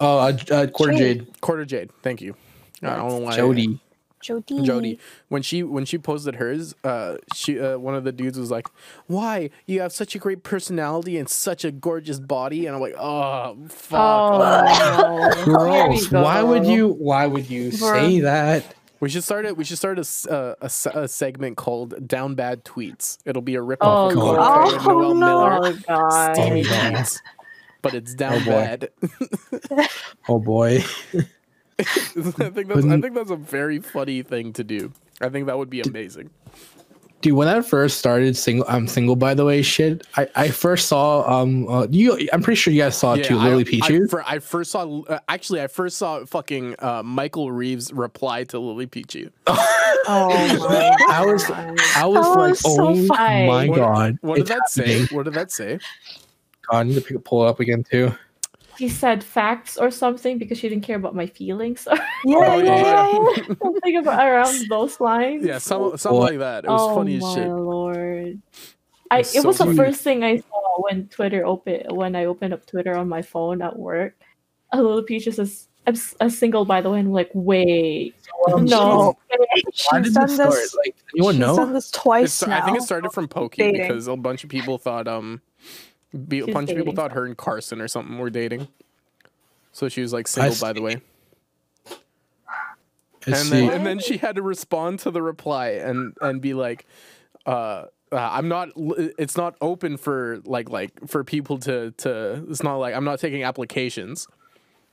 [SPEAKER 1] Oh, uh, uh, QuarterJade.
[SPEAKER 4] Jade,
[SPEAKER 2] QuarterJade. Thank you. I don't know why.
[SPEAKER 1] Jody.
[SPEAKER 4] Jody.
[SPEAKER 2] Jody, when she when she posted hers, uh, she uh, one of the dudes was like, "Why you have such a great personality and such a gorgeous body?" And I'm like, "Oh fuck!"
[SPEAKER 3] Oh, no. Here we
[SPEAKER 1] Gross. Why would you? Why would you say that?
[SPEAKER 2] We should start it. We should start a uh, a, s- a segment called "Down Bad Tweets." It'll be a rip
[SPEAKER 3] Oh,
[SPEAKER 2] off of
[SPEAKER 1] God.
[SPEAKER 2] Cody Ko and
[SPEAKER 4] Oh,
[SPEAKER 2] Noel
[SPEAKER 4] no.
[SPEAKER 2] Miller
[SPEAKER 3] Oh god.
[SPEAKER 2] steamy tweets, but it's down
[SPEAKER 1] Oh,
[SPEAKER 2] bad. (laughs)
[SPEAKER 1] Oh boy. (laughs) (laughs)
[SPEAKER 2] I think that's I think that's a very funny thing to do. I think that would be amazing.
[SPEAKER 1] Dude, when I first started single, I'm single by the way. Shit, I, I first saw um uh, you. I'm pretty sure you guys saw it too,
[SPEAKER 2] I,
[SPEAKER 1] Lily
[SPEAKER 2] I,
[SPEAKER 1] Pichu.
[SPEAKER 2] fir- I first saw uh, actually I first saw fucking uh, Michael Reeves reply to Lily Pichu. (laughs)
[SPEAKER 3] Oh my
[SPEAKER 1] I was I was
[SPEAKER 4] That
[SPEAKER 1] like,
[SPEAKER 4] was so
[SPEAKER 1] oh
[SPEAKER 3] funny.
[SPEAKER 1] my
[SPEAKER 2] What-
[SPEAKER 1] god,
[SPEAKER 2] What did
[SPEAKER 1] it's
[SPEAKER 2] that say? What did that say?
[SPEAKER 1] God, I need to pick, pull it up again too.
[SPEAKER 3] He said facts or something because she didn't care about my feelings. (laughs)
[SPEAKER 4] Yeah,
[SPEAKER 2] Oh,
[SPEAKER 4] yeah,
[SPEAKER 2] yeah.
[SPEAKER 4] yeah, yeah. (laughs)
[SPEAKER 3] something about around those lines.
[SPEAKER 2] Yeah, some, something
[SPEAKER 1] Boy.
[SPEAKER 2] like that. It was
[SPEAKER 3] oh
[SPEAKER 2] funny as
[SPEAKER 3] my lord! I
[SPEAKER 2] It's
[SPEAKER 3] it
[SPEAKER 2] so
[SPEAKER 3] was the
[SPEAKER 2] funny.
[SPEAKER 3] first thing I saw when Twitter open when I opened up Twitter on my phone at work. A little peach says, "I'm s- a single by the way." And I'm like, wait, no.
[SPEAKER 4] She's done
[SPEAKER 1] this start?
[SPEAKER 4] this.
[SPEAKER 1] Like, anyone know?
[SPEAKER 4] done this twice now.
[SPEAKER 2] I think it started from Pokey
[SPEAKER 4] Dating.
[SPEAKER 2] because a bunch of people thought um, be, a
[SPEAKER 3] She's
[SPEAKER 2] bunch of people thought her and Carson or something were dating. So she was like single, by the way. And then and then she had to respond to the reply and and be like uh uh, I'm not. It's not open for like like for people to to. It's not like I'm not taking applications.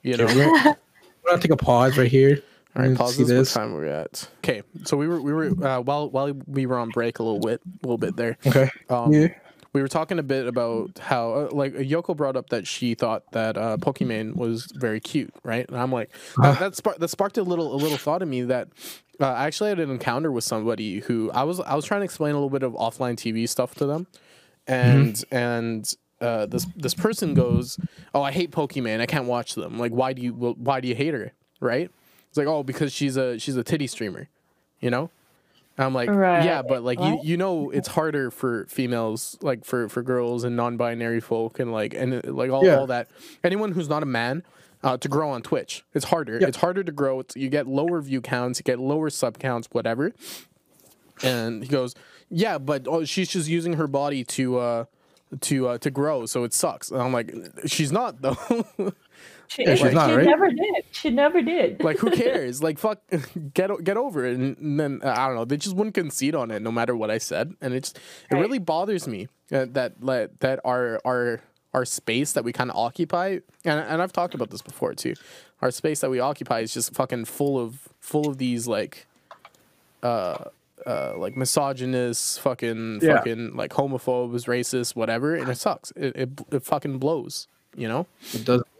[SPEAKER 2] You know.
[SPEAKER 1] Okay, we're, gonna- we're gonna take a pause right here.
[SPEAKER 2] All right, pause
[SPEAKER 1] see
[SPEAKER 2] this. What time we're at? Okay, so we were we were uh, while while we were on break a little bit a little bit there.
[SPEAKER 1] Okay.
[SPEAKER 2] Um,
[SPEAKER 1] yeah.
[SPEAKER 2] We were talking a bit about how uh, like Yoko brought up that she thought that uh, Pokimane was very cute, right? And I'm like (sighs) that, that, spark, that sparked a little a little thought in me that uh, I actually had an encounter with somebody who I was I was trying to explain a little bit of offline TV stuff to them, and and uh, this this person goes, "Oh, I hate Pokimane. I can't watch them. Like, why do you why do you hate her? Right? It's like, oh, because she's a she's a titty streamer, you know." And I'm like,
[SPEAKER 3] Right.
[SPEAKER 2] yeah, but like you
[SPEAKER 3] What?
[SPEAKER 2] you know it's harder for females like for for girls and non-binary folk and like and like all,
[SPEAKER 1] Yeah.
[SPEAKER 2] all that anyone who's not a man uh, to grow on Twitch. It's harder.
[SPEAKER 1] Yeah.
[SPEAKER 2] It's harder to grow. It's, you get lower view counts, you get lower sub counts, whatever. And he goes, yeah, but oh, she's just using her body to uh to uh, to grow, so it sucks. And I'm like, she's not though. (laughs)
[SPEAKER 3] She,
[SPEAKER 1] Yeah, she's
[SPEAKER 3] she
[SPEAKER 1] right?
[SPEAKER 3] never did. She never did.
[SPEAKER 2] like who (laughs) cares? like fuck, (laughs) get get over it. And, and then uh, I don't know. They just wouldn't concede on it, no matter what I said. And it's it really bothers me uh, that that that our our our space that we kind of occupy, and and I've talked about this before too. Our space that we occupy is just fucking full of full of these like uh uh like misogynist fucking
[SPEAKER 1] Yeah.
[SPEAKER 2] fucking like homophobes racist whatever and it sucks it, it, it fucking blows you know
[SPEAKER 1] It doesn't go.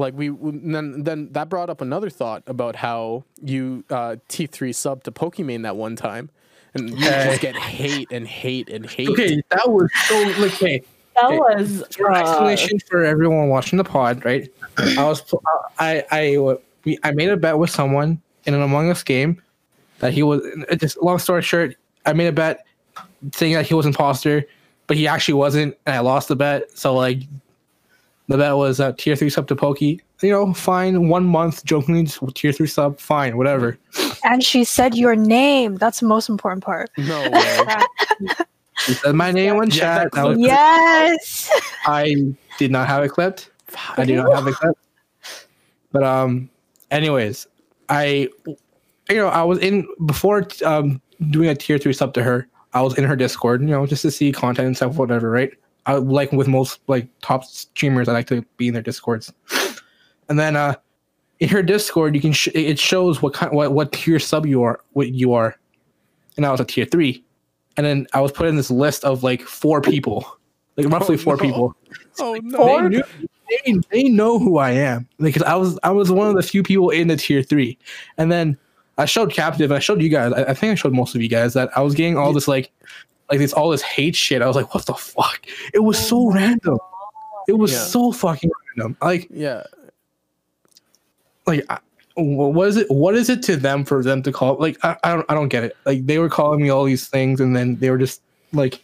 [SPEAKER 2] Like we w- then then that brought up another thought about how you uh T3 sub to Pokimane that one time and you
[SPEAKER 1] Okay.
[SPEAKER 2] just get hate and hate and hate.
[SPEAKER 1] Okay, that was so like, okay.
[SPEAKER 3] that
[SPEAKER 1] okay.
[SPEAKER 3] was
[SPEAKER 1] For
[SPEAKER 3] uh,
[SPEAKER 1] explanation for everyone watching the pod, right? I was I I we I made a bet with someone in an Among Us game that he was. Just long story short, I made a bet saying that he was imposter, but he actually wasn't, and I lost the bet. So like, the bet was uh, tier three sub to Pokey. You know, fine. One month, jokingly tier three sub, fine, whatever.
[SPEAKER 4] And she said your name. That's the most important part.
[SPEAKER 2] No (laughs) way.
[SPEAKER 1] He said my name in chat.
[SPEAKER 2] that
[SPEAKER 1] That was,
[SPEAKER 4] Yes.
[SPEAKER 1] I did not have it clipped. I do not have it clipped. But um, anyways, I you know I was in before um doing a tier three sub to her. I was in her Discord, you know, just to see content and stuff, whatever, right? I like with most like top streamers, I like to be in their discords. And then uh in her Discord, you can sh- it shows what kind what what tier sub you are, what you are, and I was a tier three, and then I was put in this list of like four people, like roughly
[SPEAKER 2] Oh,
[SPEAKER 1] four
[SPEAKER 2] no.
[SPEAKER 1] people.
[SPEAKER 2] Oh
[SPEAKER 1] They,
[SPEAKER 2] no!
[SPEAKER 1] knew, they, they know who I am because I was I was one of the few people in the tier three, and then I showed captive. I showed you guys. I, I think I showed most of you guys that I was getting all this like like this all this hate shit. I was like, what the fuck? It was so oh random. It was
[SPEAKER 2] Yeah.
[SPEAKER 1] so fucking random. Like
[SPEAKER 2] Yeah,
[SPEAKER 1] like I, what is it what is it to them for them to call like I, I don't I don't get it like they were calling me all these things and then they were just like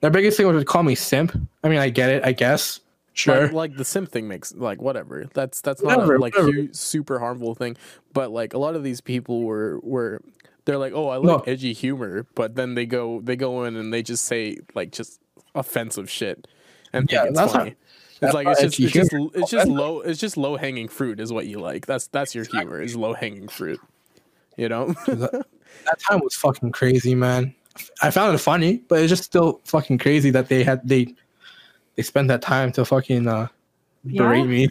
[SPEAKER 1] their biggest thing was to call me simp I mean I get it I guess sure
[SPEAKER 2] like, like the simp thing makes like whatever. That's that's not
[SPEAKER 1] Whatever,
[SPEAKER 2] a like
[SPEAKER 1] whatever.
[SPEAKER 2] super harmful thing. But like a lot of these people were were they're like, oh, I like
[SPEAKER 1] No.
[SPEAKER 2] edgy humor, but then they go they go in and they just say like just offensive shit and
[SPEAKER 1] Yeah,
[SPEAKER 2] think it's
[SPEAKER 1] that's not-
[SPEAKER 2] funny.
[SPEAKER 1] that's
[SPEAKER 2] it's like
[SPEAKER 1] not
[SPEAKER 2] it's just it's just it's just low it's just low hanging fruit is what you like. That's that's your humor is low hanging fruit. You know?
[SPEAKER 1] that, (laughs) that time was fucking crazy man I found it funny but it's just still fucking crazy that they had they they spent that time to fucking uh berate
[SPEAKER 3] Yeah.
[SPEAKER 1] me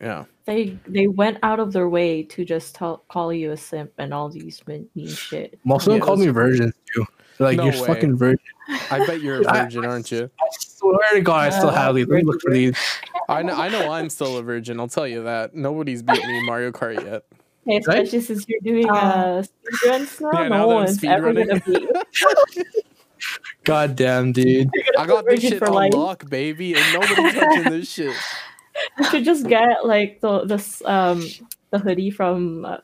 [SPEAKER 2] yeah.
[SPEAKER 3] They they went out of their way to just tell, call you a simp and all these mean, mean shit.
[SPEAKER 1] most of them
[SPEAKER 2] Yeah,
[SPEAKER 1] called me virgin too They're like
[SPEAKER 2] No
[SPEAKER 1] you're
[SPEAKER 2] way.
[SPEAKER 1] fucking virgin
[SPEAKER 2] I bet you're a (laughs)
[SPEAKER 1] I-
[SPEAKER 2] virgin, aren't you?
[SPEAKER 1] I swear to God I still
[SPEAKER 3] Uh,
[SPEAKER 1] have these let me look for these
[SPEAKER 2] I know I know I'm still a virgin, I'll tell you that. Nobody's beat me in Mario Kart yet.
[SPEAKER 3] Hey, especially since you're doing uh, speedruns now,
[SPEAKER 2] Yeah, now
[SPEAKER 3] no
[SPEAKER 2] that I'm
[SPEAKER 3] one's ever gonna
[SPEAKER 2] speedrunning.
[SPEAKER 3] be. (laughs) (laughs)
[SPEAKER 1] God damn dude
[SPEAKER 2] I got this
[SPEAKER 3] Virgin
[SPEAKER 2] shit
[SPEAKER 3] for
[SPEAKER 2] on
[SPEAKER 3] life.
[SPEAKER 2] lock, baby, and nobody's touching this shit.
[SPEAKER 3] You should just get like the this um the hoodie from uh,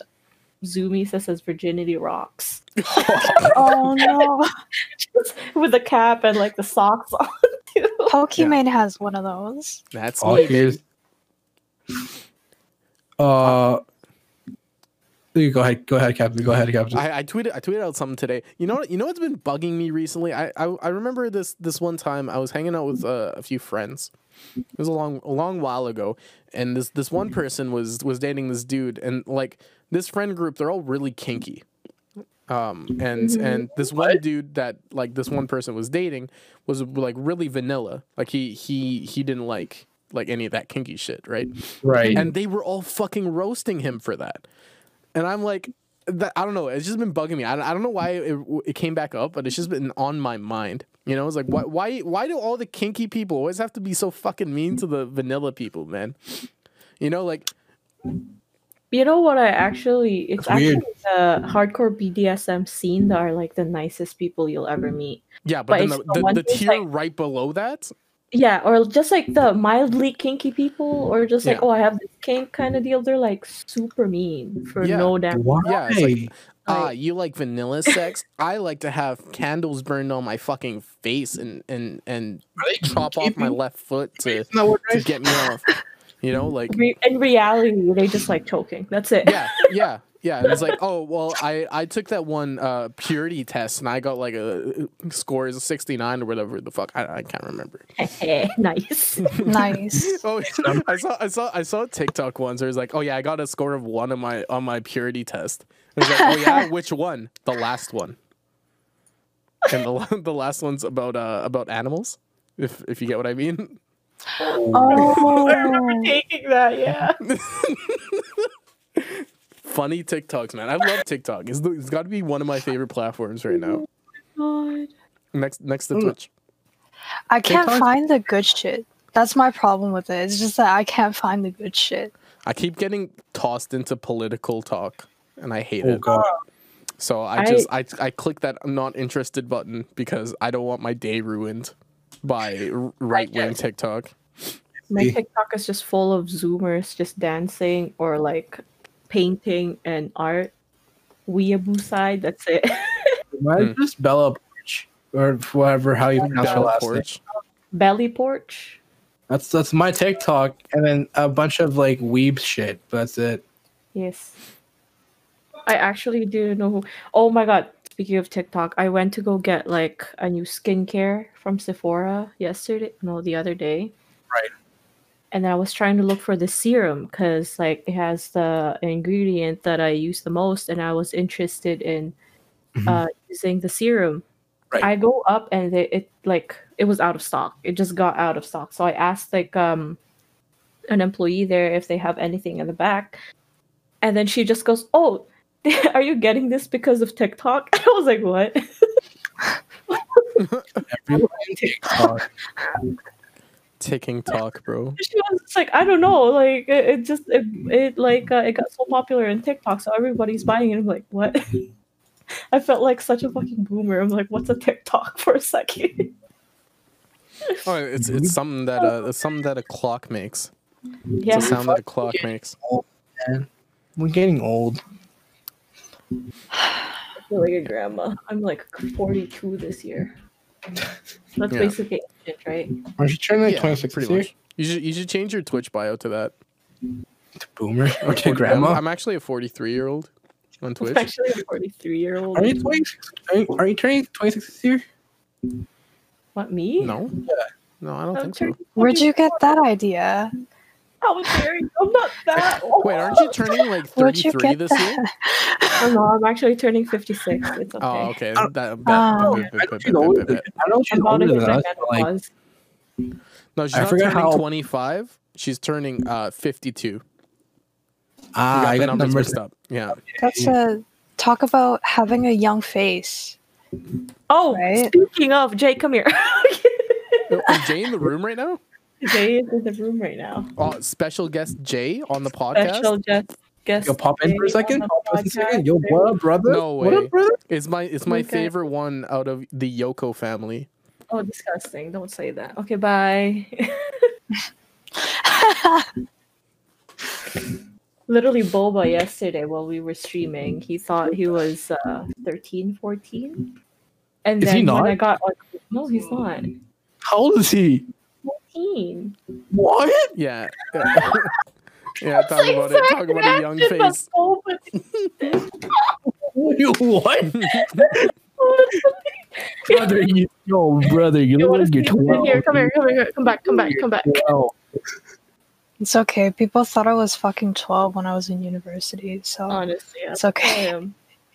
[SPEAKER 3] Zoomies that says "Virginity Rocks" (laughs)
[SPEAKER 4] Oh no.
[SPEAKER 3] with the cap and like the socks on (laughs) too.
[SPEAKER 4] Pokimane has one of those.
[SPEAKER 2] That's
[SPEAKER 1] Oh,
[SPEAKER 2] me.
[SPEAKER 1] here's. Uh, you go ahead. Go ahead, Captain. Go ahead, Captain.
[SPEAKER 2] I, I tweeted I tweeted out something today. You know what? You know what's been bugging me recently? I I, I remember this this one time I was hanging out with uh, a few friends. It was a long a long while ago, and this this one person was was dating this dude, and like this friend group, they're all really kinky. Um and and this one dude that like this one person was dating was like really vanilla. Like he he he didn't like like any of that kinky shit, right?
[SPEAKER 1] right.
[SPEAKER 2] and they were all fucking roasting him for that. And I'm like, that, I don't know. It's just been bugging me. I, don't- I don't know why it, it came back up, but it's just been on my mind. You know, it's like, why, why, why do all the kinky people always have to be so fucking mean to the vanilla people, man? You know, like,
[SPEAKER 3] You know what? I actually it's
[SPEAKER 1] That's weird.
[SPEAKER 3] actually the hardcore BDSM scene that are like the nicest people you'll ever meet.
[SPEAKER 2] yeah, but,
[SPEAKER 3] But
[SPEAKER 2] then the,
[SPEAKER 3] the
[SPEAKER 2] the, the tier
[SPEAKER 3] like-
[SPEAKER 2] right below that,
[SPEAKER 3] Yeah, or just like the mildly kinky people, or just like,
[SPEAKER 2] Yeah.
[SPEAKER 3] oh, I have this kink kind of deal. They're like super mean for
[SPEAKER 2] Yeah.
[SPEAKER 3] no damn.
[SPEAKER 1] Why?
[SPEAKER 2] Yeah, it's like- ah,
[SPEAKER 3] Like-
[SPEAKER 2] you like vanilla sex? I like to have candles burned on my fucking face and and and chop off my left foot to
[SPEAKER 1] Isn't that what
[SPEAKER 2] to get me off. You know, like
[SPEAKER 3] Re- in reality, they just like choking. That's it.
[SPEAKER 2] yeah, yeah, yeah. And it's like, oh well, I I took that one uh, purity test and I got like a score is sixty nine or whatever the fuck. I, I can't remember. (laughs)
[SPEAKER 3] nice. (laughs)
[SPEAKER 4] Nice. (laughs)
[SPEAKER 2] Oh, I saw I saw I saw a TikTok once. Where it was like, oh yeah, I got a score of one on my on my purity test. It was like, oh yeah, which one? The last one. And the the last one's about uh about animals. If if you get what I mean.
[SPEAKER 4] Oh.
[SPEAKER 3] I remember Taking that, yeah.
[SPEAKER 2] Funny TikToks, man. I love TikTok. It's, it's got to be one of my favorite platforms right now.
[SPEAKER 3] God.
[SPEAKER 2] Next next to
[SPEAKER 1] Mm.
[SPEAKER 2] Twitch.
[SPEAKER 4] I can't
[SPEAKER 1] TikTok?
[SPEAKER 4] find the good shit. That's my problem with it. It's just that I can't find the good shit.
[SPEAKER 2] I keep getting tossed into political talk, and I hate
[SPEAKER 1] Oh
[SPEAKER 2] it.
[SPEAKER 1] god.
[SPEAKER 2] So I
[SPEAKER 3] I-
[SPEAKER 2] just I I click that I'm not interested button because I don't want my day ruined by right wing TikTok.
[SPEAKER 3] My TikTok is just full of Zoomers just dancing or like painting and art. Weeaboo side, that's it. (laughs)
[SPEAKER 1] Why
[SPEAKER 2] Hmm.
[SPEAKER 1] just Bella Poarch or whatever how you pronounce her
[SPEAKER 2] Bella
[SPEAKER 1] last name?
[SPEAKER 2] Poarch.
[SPEAKER 3] Belly porch.
[SPEAKER 1] That's that's my TikTok, and then a bunch of like weeb shit. But that's it.
[SPEAKER 3] Yes. I actually didn't know who. Oh my god. Speaking of TikTok, I went to go get like a new skincare from Sephora yesterday. No, the other day.
[SPEAKER 1] Right.
[SPEAKER 3] And then I was trying to look for the serum because like it has the ingredient that I use the most, and I was interested in
[SPEAKER 1] Mhm.
[SPEAKER 3] uh, using the serum.
[SPEAKER 1] Right.
[SPEAKER 3] I go up and it, it like it was out of stock. It just got out of stock. So I asked like um an employee there if they have anything in the back, and then she just goes, "Oh, (laughs) are you getting this because of TikTok?" (laughs) I was like, "What?" (laughs)
[SPEAKER 1] Everyone TikTok.
[SPEAKER 2] Ticking talk, bro.
[SPEAKER 3] she was just like, I don't know, like it, it just it, it like uh, it got so popular in TikTok, so everybody's buying it. I'm like, what? (laughs) I felt like such a fucking boomer. I'm like, what's a TikTok for a second?
[SPEAKER 2] Oh, it's it's something that uh, it's something that a clock makes.
[SPEAKER 3] yeah,
[SPEAKER 2] It's a sound that a clock makes.
[SPEAKER 1] Man. We're getting old. (sighs)
[SPEAKER 3] I feel like a grandma. I'm like 42 this year. That's
[SPEAKER 2] Yeah.
[SPEAKER 3] basically ancient, right?
[SPEAKER 1] Aren't you turning like
[SPEAKER 2] Yeah,
[SPEAKER 1] 26
[SPEAKER 2] pretty much. You should you should change your Twitch bio to that.
[SPEAKER 1] To boomer (laughs) or to grandma?
[SPEAKER 2] I'm actually a 43 year old on
[SPEAKER 3] I'm
[SPEAKER 2] Twitch.
[SPEAKER 3] actually a 43 year old.
[SPEAKER 1] Are you 26? Are you, are you turning 26 this year?
[SPEAKER 3] What me?
[SPEAKER 2] No, no, I don't
[SPEAKER 3] I'm
[SPEAKER 2] think so.
[SPEAKER 4] Where'd you get that idea?
[SPEAKER 3] How dare you? I'm not (laughs) that old.
[SPEAKER 2] Wait, aren't you turning like
[SPEAKER 4] Where'd you
[SPEAKER 2] 33
[SPEAKER 4] get
[SPEAKER 2] this
[SPEAKER 4] that?
[SPEAKER 2] year?
[SPEAKER 3] Oh, no, I'm actually turning 56. It's okay.
[SPEAKER 2] Oh, okay.
[SPEAKER 1] Oh.
[SPEAKER 2] That, that,
[SPEAKER 4] Oh.
[SPEAKER 2] that-
[SPEAKER 1] I know
[SPEAKER 2] that-
[SPEAKER 1] she's
[SPEAKER 2] that-
[SPEAKER 1] older
[SPEAKER 2] that-
[SPEAKER 1] than,
[SPEAKER 2] that-
[SPEAKER 1] I know she's
[SPEAKER 3] I'm about to
[SPEAKER 1] older
[SPEAKER 3] hit
[SPEAKER 1] than
[SPEAKER 3] my
[SPEAKER 1] us. but, Like.
[SPEAKER 2] No, she's
[SPEAKER 1] I
[SPEAKER 2] not turning
[SPEAKER 1] how-
[SPEAKER 2] 25. She's turning uh 52.
[SPEAKER 1] Ah,
[SPEAKER 2] got
[SPEAKER 1] I got
[SPEAKER 2] numbers
[SPEAKER 1] numbers.
[SPEAKER 2] mixed up. Yeah.
[SPEAKER 4] That's a talk about having a young face.
[SPEAKER 3] Oh,
[SPEAKER 4] Right?
[SPEAKER 3] speaking of, Jay, come here. (laughs)
[SPEAKER 2] Is Jay in the room right now?
[SPEAKER 3] Jay is in the room right now.
[SPEAKER 2] Oh, special guest Jay on the podcast.
[SPEAKER 3] Special guest guest.
[SPEAKER 1] Yo, pop in for a second.
[SPEAKER 3] on
[SPEAKER 1] Pop
[SPEAKER 3] the
[SPEAKER 1] in a second.
[SPEAKER 3] podcast.
[SPEAKER 1] Yo, what up, brother?
[SPEAKER 2] No
[SPEAKER 1] What
[SPEAKER 2] way.
[SPEAKER 1] up, brother?
[SPEAKER 2] It's my it's my
[SPEAKER 3] Okay.
[SPEAKER 2] favorite one out of the Yoko family.
[SPEAKER 3] Oh, disgusting! Don't say that. Okay, bye. (laughs) Literally, Boba yesterday while we were streaming, he thought he was uh, 13, 14. And
[SPEAKER 1] Is
[SPEAKER 3] then
[SPEAKER 1] he not?
[SPEAKER 3] when I got like, no, he's not.
[SPEAKER 1] How old is he?
[SPEAKER 3] 14.
[SPEAKER 1] What? (laughs)
[SPEAKER 2] Yeah. yeah, talk about it. Talk about a young face. (laughs)
[SPEAKER 1] You what? (laughs) brother, you, yo, brother, you
[SPEAKER 3] You
[SPEAKER 1] look like you're 12.
[SPEAKER 3] Here, come here, come here, come back, come back, come back.
[SPEAKER 4] It's okay. People thought I was fucking 12 when I was in university, so
[SPEAKER 3] Honestly,
[SPEAKER 4] it's okay.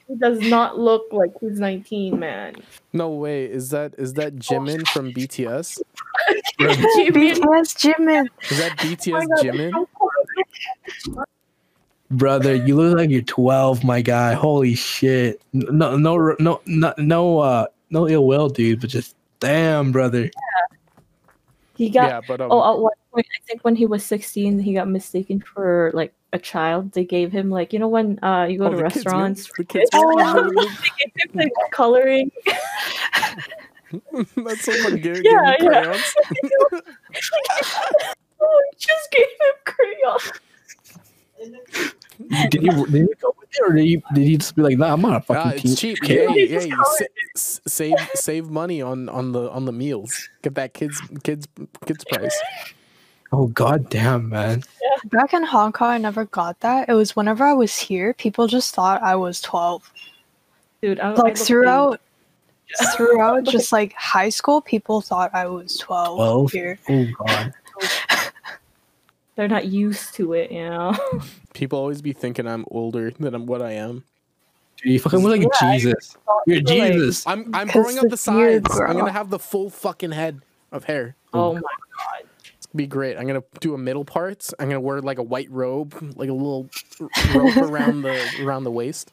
[SPEAKER 3] Him. He does not look like he's 19, man.
[SPEAKER 2] No way. Is that is that Jimin from BTS? (laughs)
[SPEAKER 3] Jimmy,
[SPEAKER 4] BTS Jimin.
[SPEAKER 2] Is that
[SPEAKER 3] oh
[SPEAKER 2] BTS
[SPEAKER 3] God,
[SPEAKER 2] Jimin?
[SPEAKER 1] Brother, you look like you're 12, my guy. Holy shit. No, no, no, no, no, uh, no ill will, dude, but just damn, brother.
[SPEAKER 3] He got
[SPEAKER 2] Yeah, but um,
[SPEAKER 3] Oh, at one point, I think when he was 16, he got mistaken for like a child. They gave him like you know when uh you go
[SPEAKER 2] oh,
[SPEAKER 3] to
[SPEAKER 2] the kids
[SPEAKER 3] restaurants,
[SPEAKER 2] The kids (laughs)
[SPEAKER 3] Oh.
[SPEAKER 2] meal?
[SPEAKER 3] they gave him like coloring. (laughs)
[SPEAKER 2] That's so much good.
[SPEAKER 3] Yeah, yeah.
[SPEAKER 2] crayons. (laughs)
[SPEAKER 3] Oh, he just gave him crayons.
[SPEAKER 1] Did he, did he go with it, or did he, did he just be like, nah, I'm not a fucking
[SPEAKER 2] Ah, it's cheap.
[SPEAKER 1] kid?
[SPEAKER 2] Hey,
[SPEAKER 3] Just
[SPEAKER 2] hey,
[SPEAKER 3] call
[SPEAKER 2] sa- save save money on on the on the meals. Get that kids kids kids price.
[SPEAKER 1] Oh, god damn, man.
[SPEAKER 4] Back in Hong Kong, I never got that. It was whenever I was here, people just thought I was 12.
[SPEAKER 3] Dude, I, I
[SPEAKER 4] Like
[SPEAKER 3] look
[SPEAKER 4] throughout, throughout (laughs) just like high school, people thought I was 12,
[SPEAKER 1] 12?
[SPEAKER 4] here.
[SPEAKER 1] Oh, god. (laughs)
[SPEAKER 3] They're not used to it, you know. (laughs)
[SPEAKER 2] People always be thinking I'm older than I'm what I am.
[SPEAKER 1] Dude, you fucking look like
[SPEAKER 3] Yeah,
[SPEAKER 1] Jesus. You're
[SPEAKER 3] Like,
[SPEAKER 1] Jesus.
[SPEAKER 2] I'm I'm
[SPEAKER 4] 'Cause
[SPEAKER 2] growing up the
[SPEAKER 4] the beard,
[SPEAKER 2] sides. I'm gonna have the full fucking head of hair.
[SPEAKER 3] Oh my god.
[SPEAKER 2] It's gonna be great. I'm gonna do a middle parts. I'm gonna wear like a white robe, like a little rope around the (laughs) around the waist.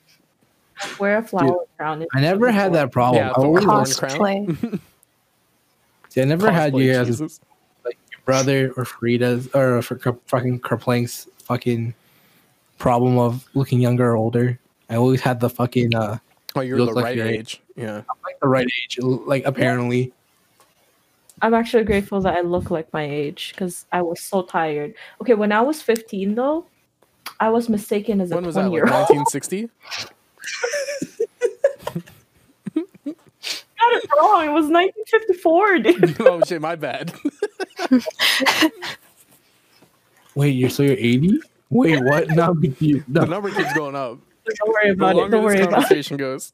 [SPEAKER 3] Wear a flower crown.
[SPEAKER 1] I never had that problem.
[SPEAKER 2] Yeah,
[SPEAKER 1] I always
[SPEAKER 2] crown.
[SPEAKER 4] Cosplay. (laughs)
[SPEAKER 1] See, I never had you as
[SPEAKER 2] Jesus.
[SPEAKER 1] your brother or Frida's or for Ker- fucking Kerplink's fucking problem of looking younger or older. I always had the fucking uh
[SPEAKER 2] Oh, you're
[SPEAKER 1] You
[SPEAKER 2] the
[SPEAKER 1] like
[SPEAKER 2] right
[SPEAKER 1] you're eight.
[SPEAKER 2] age. Yeah.
[SPEAKER 1] like the right age, like apparently.
[SPEAKER 3] I'm actually grateful that I look like my age because I was so tired. Okay, when I was 15 though, I was mistaken as a
[SPEAKER 2] When was that?
[SPEAKER 3] 20
[SPEAKER 2] Like
[SPEAKER 3] year old.
[SPEAKER 2] 1960?
[SPEAKER 3] got it wrong. It was 1954, dude. (laughs)
[SPEAKER 2] oh shit, my bad. (laughs)
[SPEAKER 1] Wait, you're so you're 80? Wait, what? (laughs) No, I'm
[SPEAKER 2] the number keeps going up.
[SPEAKER 3] Don't worry
[SPEAKER 2] The
[SPEAKER 3] about it. Don't worry
[SPEAKER 2] this
[SPEAKER 3] about it.
[SPEAKER 2] conversation goes.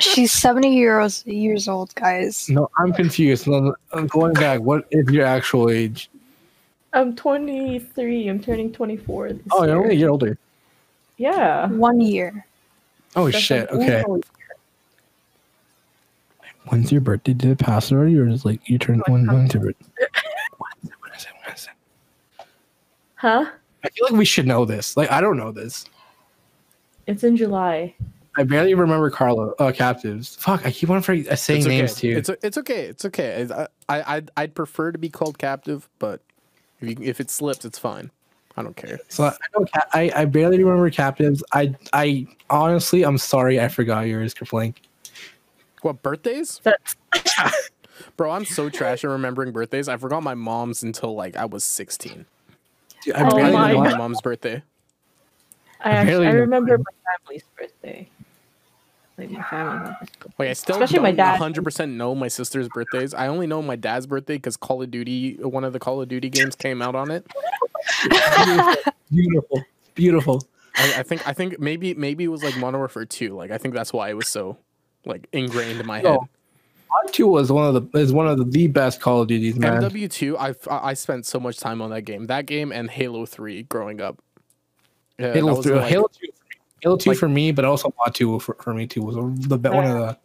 [SPEAKER 4] She's 70 years years old, guys.
[SPEAKER 1] no, I'm confused. No, no, I'm going back. What is your actual age?
[SPEAKER 3] I'm 23. I'm turning 24. This
[SPEAKER 1] Oh, you're
[SPEAKER 3] year.
[SPEAKER 1] only a year older.
[SPEAKER 3] Yeah.
[SPEAKER 4] One year.
[SPEAKER 1] Oh
[SPEAKER 3] That's
[SPEAKER 1] shit.
[SPEAKER 3] an
[SPEAKER 1] Okay.
[SPEAKER 3] awful-
[SPEAKER 1] When's your birthday? Did it pass already, or is it like you turn oh, when? When's your birthday? When is it? When is it?
[SPEAKER 3] Huh?
[SPEAKER 1] I feel like we should know this. Like I don't know this.
[SPEAKER 3] It's in July.
[SPEAKER 1] I barely remember Carlo. Uh, captives. Fuck. I keep on forgetting, uh, saying
[SPEAKER 2] It's okay.
[SPEAKER 1] names too.
[SPEAKER 2] It's it's okay. It's okay. I, I I'd, I'd prefer to be called captive, but if you, if it slips, it's fine. I don't care.
[SPEAKER 1] so I, know ca- I I barely remember captives. I I honestly I'm sorry I forgot yours, Kerplink.
[SPEAKER 2] What birthdays? (laughs) Bro, I'm so trash at remembering birthdays. I forgot my mom's until like I was 16.
[SPEAKER 1] Dude, I
[SPEAKER 3] Oh
[SPEAKER 1] barely
[SPEAKER 3] my
[SPEAKER 2] know
[SPEAKER 1] know.
[SPEAKER 2] my mom's birthday.
[SPEAKER 3] I actually,
[SPEAKER 1] barely
[SPEAKER 3] I remember my family's birthday. Like my family members.
[SPEAKER 2] Like I still
[SPEAKER 3] Especially
[SPEAKER 2] don't
[SPEAKER 3] my dad.
[SPEAKER 2] 100% know my sister's birthdays. I only know my dad's birthday because Call of Duty, one of the Call of Duty games came out on it. (laughs)
[SPEAKER 1] Beautiful, beautiful.
[SPEAKER 2] I, I think I think maybe maybe it was like Modern Warfare 2. Like I think that's why it was so like ingrained in my head.
[SPEAKER 1] No. Mod Two was one of the is one of the, the best Call of Duties, man.
[SPEAKER 2] MW2, I I spent so much time on that game. That game and Halo 3 growing up. Yeah,
[SPEAKER 1] Halo Three,
[SPEAKER 2] like,
[SPEAKER 1] Halo Two, Halo Two
[SPEAKER 2] like-
[SPEAKER 1] for me, but also Mod Two for, for me too was the be- one of the.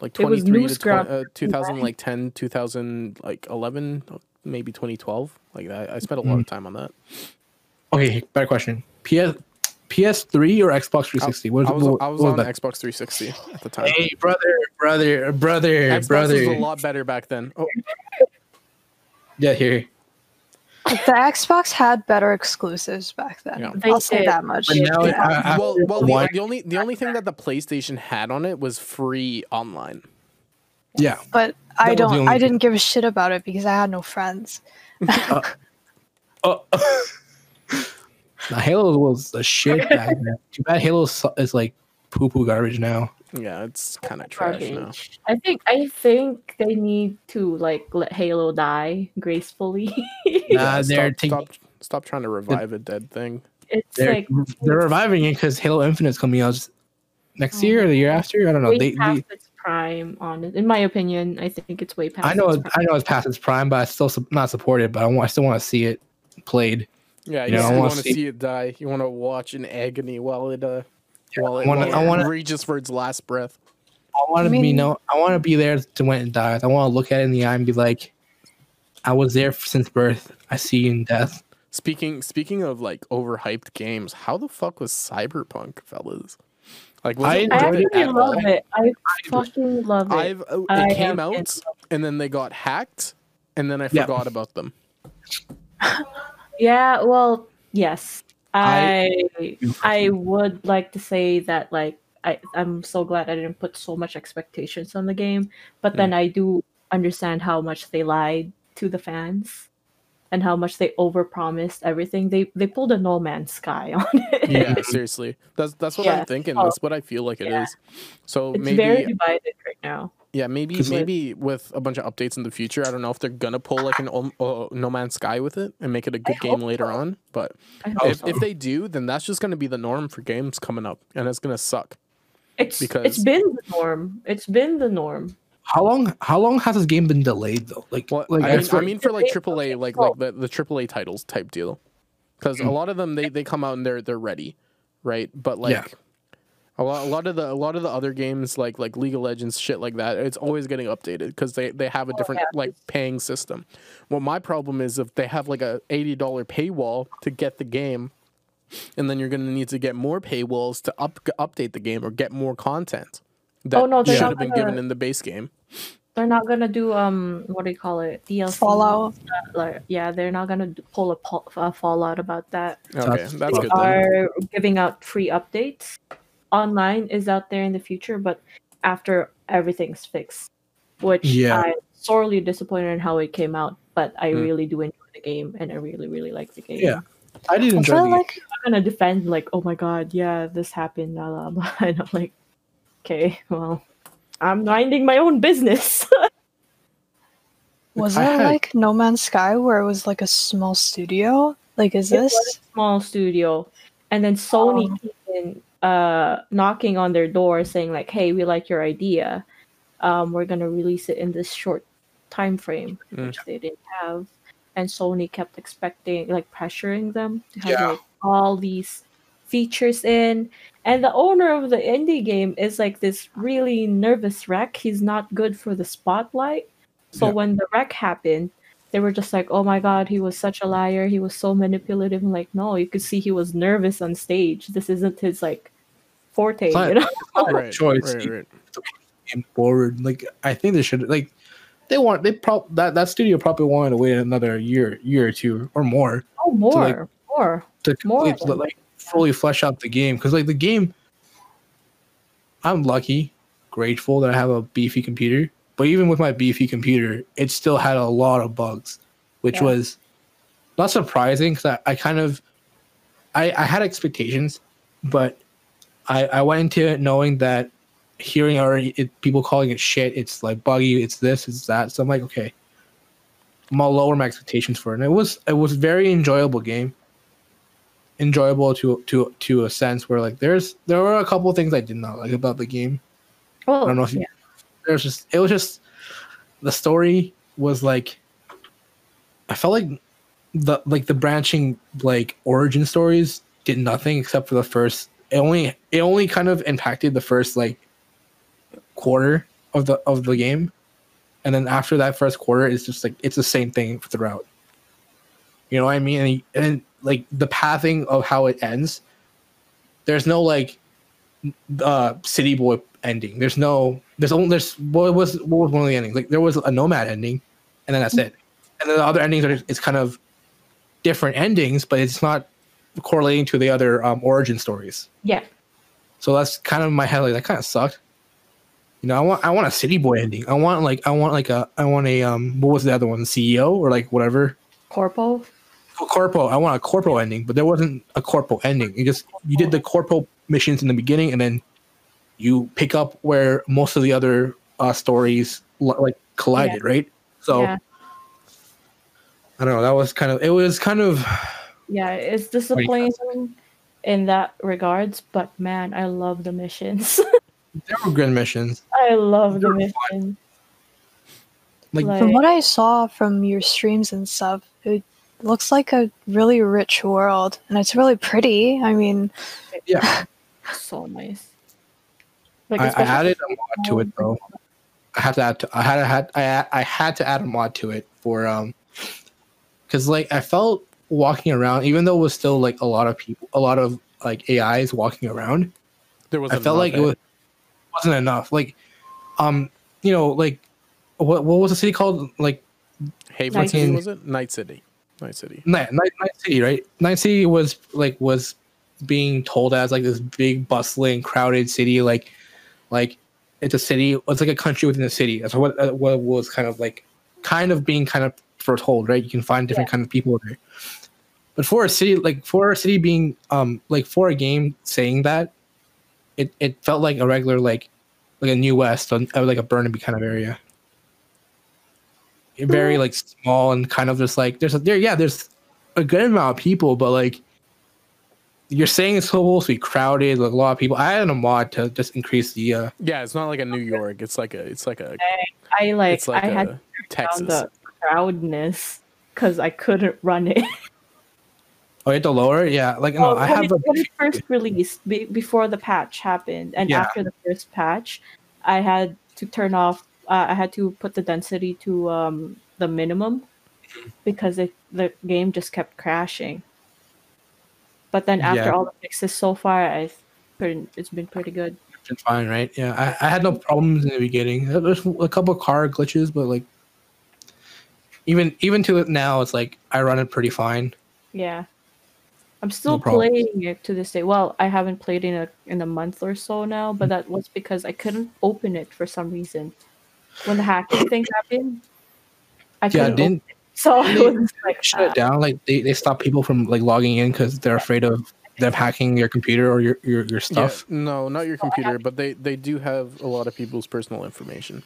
[SPEAKER 2] like
[SPEAKER 3] It was
[SPEAKER 2] 23 to 20, uh, 2000 like 10 2000 like 11 maybe 2012 like I, I spent a
[SPEAKER 1] Mm.
[SPEAKER 2] lot of time on that
[SPEAKER 1] Okay, better question. PS PS3 or Xbox 360? What,
[SPEAKER 2] i was,
[SPEAKER 1] what-
[SPEAKER 2] I was
[SPEAKER 1] what
[SPEAKER 2] on
[SPEAKER 1] that?
[SPEAKER 2] xbox 360 at the time
[SPEAKER 1] Hey, brother, brother, brother,
[SPEAKER 2] xbox
[SPEAKER 1] brother.
[SPEAKER 2] was a lot better back then oh
[SPEAKER 1] Yeah, here.
[SPEAKER 4] The Xbox had better exclusives back then.
[SPEAKER 2] Yeah.
[SPEAKER 3] They
[SPEAKER 4] I'll say that much.
[SPEAKER 1] But now,
[SPEAKER 3] Yeah.
[SPEAKER 1] I- I-
[SPEAKER 2] well well the, the only the only thing that the playstation had on it was free online
[SPEAKER 1] yeah.
[SPEAKER 4] But
[SPEAKER 1] That
[SPEAKER 4] I don't. I
[SPEAKER 1] thing.
[SPEAKER 4] didn't give a shit about it because I had no friends.
[SPEAKER 1] Oh. (laughs) Now, Halo was the shit back then. Too bad Halo is like poo poo garbage now.
[SPEAKER 2] Yeah it's kind of trash now
[SPEAKER 3] I think I think they need to like let Halo die gracefully. (laughs)
[SPEAKER 1] Nah,
[SPEAKER 2] Yeah,
[SPEAKER 1] they're
[SPEAKER 2] stop,
[SPEAKER 1] taking
[SPEAKER 2] stop stop trying to revive a dead thing
[SPEAKER 3] it's
[SPEAKER 1] they're,
[SPEAKER 3] like
[SPEAKER 1] they're reviving it because Halo Infinite's coming out next year or the year after. I don't know.
[SPEAKER 3] way
[SPEAKER 1] They,
[SPEAKER 3] past
[SPEAKER 1] they
[SPEAKER 3] its prime on. In my opinion, I think it's way past.
[SPEAKER 1] I know
[SPEAKER 3] its prime.
[SPEAKER 1] I know it's past its prime, but I still su- not supported. But I, want, I still want to see it played.
[SPEAKER 2] yeah
[SPEAKER 1] You
[SPEAKER 2] you,
[SPEAKER 1] know, I
[SPEAKER 2] want
[SPEAKER 1] wanna
[SPEAKER 2] to
[SPEAKER 1] see-
[SPEAKER 2] see it die you want to watch in agony while it uh while
[SPEAKER 1] I wanna-
[SPEAKER 2] while
[SPEAKER 1] I wanna-
[SPEAKER 2] reaches for its last breath
[SPEAKER 1] I want to
[SPEAKER 4] I
[SPEAKER 1] be
[SPEAKER 4] mean-
[SPEAKER 1] no. I want to be there to when it dies. I want to look at it in the eye and be like, I was there since birth. I see you in death.
[SPEAKER 2] Speaking speaking of like overhyped games, how the fuck was Cyberpunk, fellas? Like, was
[SPEAKER 1] I
[SPEAKER 2] it
[SPEAKER 3] I
[SPEAKER 1] enjoyed it
[SPEAKER 3] actually love
[SPEAKER 2] all?
[SPEAKER 3] it. I fucking love it.
[SPEAKER 2] I've uh,
[SPEAKER 3] I
[SPEAKER 2] it came out
[SPEAKER 3] in
[SPEAKER 2] and then they got hacked, and then I
[SPEAKER 1] Yeah.
[SPEAKER 2] forgot about them. (laughs)
[SPEAKER 3] Yeah, well, yes.
[SPEAKER 1] I-
[SPEAKER 3] I I would like to say that like I I'm so glad I didn't put so much expectations on the game, but then I do understand how much they lied to the fans and how much they overpromised everything. They they pulled a No Man's Sky (laughs) on it.
[SPEAKER 2] Yeah, (laughs) seriously, that's that's what
[SPEAKER 3] Yeah.
[SPEAKER 2] I'm thinking.
[SPEAKER 3] Oh,
[SPEAKER 2] That's what I feel like it is.
[SPEAKER 3] yeah.
[SPEAKER 2] So
[SPEAKER 3] It's
[SPEAKER 2] maybe
[SPEAKER 3] very divided right now.
[SPEAKER 2] Yeah, maybe
[SPEAKER 1] 'Cause, like-
[SPEAKER 2] maybe with a bunch of updates in the future. I don't know if they're gonna pull like an uh, No Man's Sky with it and make it a good game later
[SPEAKER 3] so.
[SPEAKER 2] on. But if,
[SPEAKER 3] so.
[SPEAKER 2] if they do, then that's just gonna be the norm for games coming up, and it's gonna suck.
[SPEAKER 3] it's
[SPEAKER 2] because-
[SPEAKER 3] it's been the norm. It's been the norm.
[SPEAKER 1] How long? How long has this game been delayed though? Like,
[SPEAKER 2] Well,
[SPEAKER 1] like
[SPEAKER 2] I, mean,
[SPEAKER 1] it's
[SPEAKER 2] I
[SPEAKER 1] for-
[SPEAKER 2] mean for like
[SPEAKER 3] They-
[SPEAKER 2] AAA, like like the, the AAA titles type deal, because a lot of them they, they come out and they're they're ready, right? But like
[SPEAKER 1] Yeah.
[SPEAKER 2] A lot a lot of the a lot of the other games like like League of Legends shit like that, it's always getting updated because they they have a different
[SPEAKER 3] yeah.
[SPEAKER 2] like paying system. Well, my problem is if they have like a eighty dollar paywall to get the game. And then you're gonna need to get more paywalls to up update the game or get more content that
[SPEAKER 3] Oh, no, they're
[SPEAKER 2] should have been
[SPEAKER 3] gonna-
[SPEAKER 2] given in the base game.
[SPEAKER 3] They're not gonna do um what do you call it DLC
[SPEAKER 4] Fallout.
[SPEAKER 3] Like yeah, they're not gonna pull a, po- a Fallout about that.
[SPEAKER 2] Okay,
[SPEAKER 1] That's-
[SPEAKER 2] that's
[SPEAKER 3] They
[SPEAKER 2] good. Then.
[SPEAKER 3] are giving out free updates. Online is out there in the future, but after everything's fixed, which
[SPEAKER 1] Yeah.
[SPEAKER 3] I'm sorely disappointed in how it came out. But I
[SPEAKER 2] Hmm.
[SPEAKER 3] really do enjoy the game, and I really really like the game.
[SPEAKER 1] Yeah. I did
[SPEAKER 4] I
[SPEAKER 1] enjoy
[SPEAKER 4] feel
[SPEAKER 1] the
[SPEAKER 4] like
[SPEAKER 3] I'm gonna defend like, oh my god, yeah, this happened, blah blah blah. (laughs) And I'm like, okay, well, I'm minding my own business. (laughs)
[SPEAKER 4] was
[SPEAKER 1] I
[SPEAKER 4] it
[SPEAKER 1] had-
[SPEAKER 4] like No Man's Sky where it was like a small studio? Like, is
[SPEAKER 3] It was
[SPEAKER 4] this?
[SPEAKER 3] a small studio, and then Sony came in, uh, knocking on their door, saying like, "Hey, we like your idea. Um, we're gonna release it in this short time frame,"
[SPEAKER 2] Mm.
[SPEAKER 3] which they didn't have. and Sony kept expecting like pressuring them to have
[SPEAKER 1] Yeah.
[SPEAKER 3] like all these features in. And the owner of the indie game is like this really nervous wreck. He's not good for the spotlight. So
[SPEAKER 1] Yeah.
[SPEAKER 3] when the wreck happened, they were just like, "Oh my god, he was such a liar. He was so manipulative." I'm like, no, you could see he was nervous on stage. This isn't his like forte,
[SPEAKER 1] It's not-
[SPEAKER 3] you know? (laughs)
[SPEAKER 2] Right,
[SPEAKER 1] choice.
[SPEAKER 2] right, right.
[SPEAKER 1] game forward. Like I think they should like they want they prob that that studio probably wanted to wait another year year or two or more
[SPEAKER 3] Oh, more,
[SPEAKER 1] like,
[SPEAKER 3] more.
[SPEAKER 1] to
[SPEAKER 3] More
[SPEAKER 1] complete,
[SPEAKER 3] than
[SPEAKER 1] like fully flesh out the game because like the game I'm lucky, grateful that I have a beefy computer. But even with my beefy computer, it still had a lot of bugs, which
[SPEAKER 3] Yeah.
[SPEAKER 1] was not surprising because I, I kind of I, I had expectations, but I, I went into it knowing that hearing already it, people calling it shit, it's like buggy, it's this, it's that. So I'm like, okay, I'm gonna lower my expectations for it. And it was it was very enjoyable game. Enjoyable to to to a sense where like there's there were a couple things I did not like about the game.
[SPEAKER 3] Oh,
[SPEAKER 1] I don't know if you, there's just it was just the story was like I felt like the like the branching like origin stories did nothing except for the first it only it only kind of impacted the first like quarter of the of the game. And then after that first quarter it's just like it's the same thing throughout. You know what i mean? And, and like the pathing of how it ends there's no like uh city boy ending. There's no there's only there's what was what was one of the endings? Like there was a nomad ending and then that's it. And then the other endings are it's kind of different endings but it's not correlating to the other um, origin stories.
[SPEAKER 3] Yeah.
[SPEAKER 1] so that's kind of my head like that kind of sucked. You know i want i want a city boy ending. I want like i want like a i want a um what was the other one? Ceo or like whatever?
[SPEAKER 3] Corpo.
[SPEAKER 1] corpo. I want a corpo ending but there wasn't a corpo ending. You just you did the corpo missions in the beginning and then you pick up where most of the other uh stories like collided right so
[SPEAKER 3] yeah.
[SPEAKER 1] i don't know that was kind of it was kind of
[SPEAKER 3] Yeah, it's
[SPEAKER 1] do you
[SPEAKER 3] disappointing in that regards, but man, I love the missions. (laughs)
[SPEAKER 1] there were good missions
[SPEAKER 3] I love the
[SPEAKER 1] They're
[SPEAKER 3] mission.
[SPEAKER 1] like
[SPEAKER 3] Like-
[SPEAKER 4] From what I saw from your streams and stuff, it looks like a really rich world, and it's really pretty. I mean,
[SPEAKER 1] yeah (laughs)
[SPEAKER 3] So nice. Like
[SPEAKER 1] I, I
[SPEAKER 3] especially-
[SPEAKER 1] added a mod to it though. I had to add. To, I had. I had. I, I had to add a mod to it for um, because like I felt walking around, even though it was still like a lot of people, a lot of like AIs walking around.
[SPEAKER 2] There was
[SPEAKER 1] I felt like it was wasn't enough. Like, um, you know, like what what was the city called? Like
[SPEAKER 2] Haven
[SPEAKER 3] Night
[SPEAKER 2] City,
[SPEAKER 1] City.
[SPEAKER 2] was it? Night City. Night City.
[SPEAKER 1] Night, Night, Night City, right? Night City was like was being told as like this big bustling crowded city, like like it's a city. It's like a country within a city. That's what uh, what was kind of like kind of being kind of foretold, right? You can find different
[SPEAKER 3] Yeah.
[SPEAKER 1] kind of people there. But for a city, like for a city being um like for a game saying that, it it felt like a regular like like a New West or or like a Burnaby kind of area. Very like small and kind of just like there's a there yeah there's a good amount of people, but like you're saying it's supposed to be crowded, like a lot of people. I had a mod to just increase the uh
[SPEAKER 2] Yeah, it's not like a New York. It's like a. It's like a.
[SPEAKER 3] I like,
[SPEAKER 2] It's like
[SPEAKER 3] I
[SPEAKER 2] a
[SPEAKER 3] had found
[SPEAKER 2] Texas.
[SPEAKER 3] the crowdness because I couldn't run it. (laughs)
[SPEAKER 1] oh you have to lower it? Yeah, like no,
[SPEAKER 3] Oh,
[SPEAKER 1] I have
[SPEAKER 3] it,
[SPEAKER 1] a
[SPEAKER 3] when it first released, be, before the patch happened, and
[SPEAKER 1] Yeah.
[SPEAKER 3] after the first patch, I had to turn off. Uh, I had to put the density to um, the minimum because it, the game just kept crashing. But then after
[SPEAKER 1] Yeah.
[SPEAKER 3] all the fixes so far, I it's been pretty good.
[SPEAKER 1] it's fine, right? Yeah, I, I had no problems in the beginning. There's a couple of car glitches, but like even even to it now, it's like I run it pretty fine.
[SPEAKER 3] Yeah. I'm still
[SPEAKER 1] problem.
[SPEAKER 3] playing it to this day. Well, I haven't played in a in a month or so now,
[SPEAKER 1] Mm-hmm.
[SPEAKER 3] but that was because I couldn't open it for some reason. When the hacking thing happened, I
[SPEAKER 1] Yeah,
[SPEAKER 3] couldn't.
[SPEAKER 1] didn't
[SPEAKER 3] open it. (laughs) So I was like,
[SPEAKER 1] shut it down. Like they, they stop people from like logging in because they're afraid of them hacking your computer or your your, your stuff.
[SPEAKER 2] Yeah, no, not your computer, but they they do have a lot of people's personal information.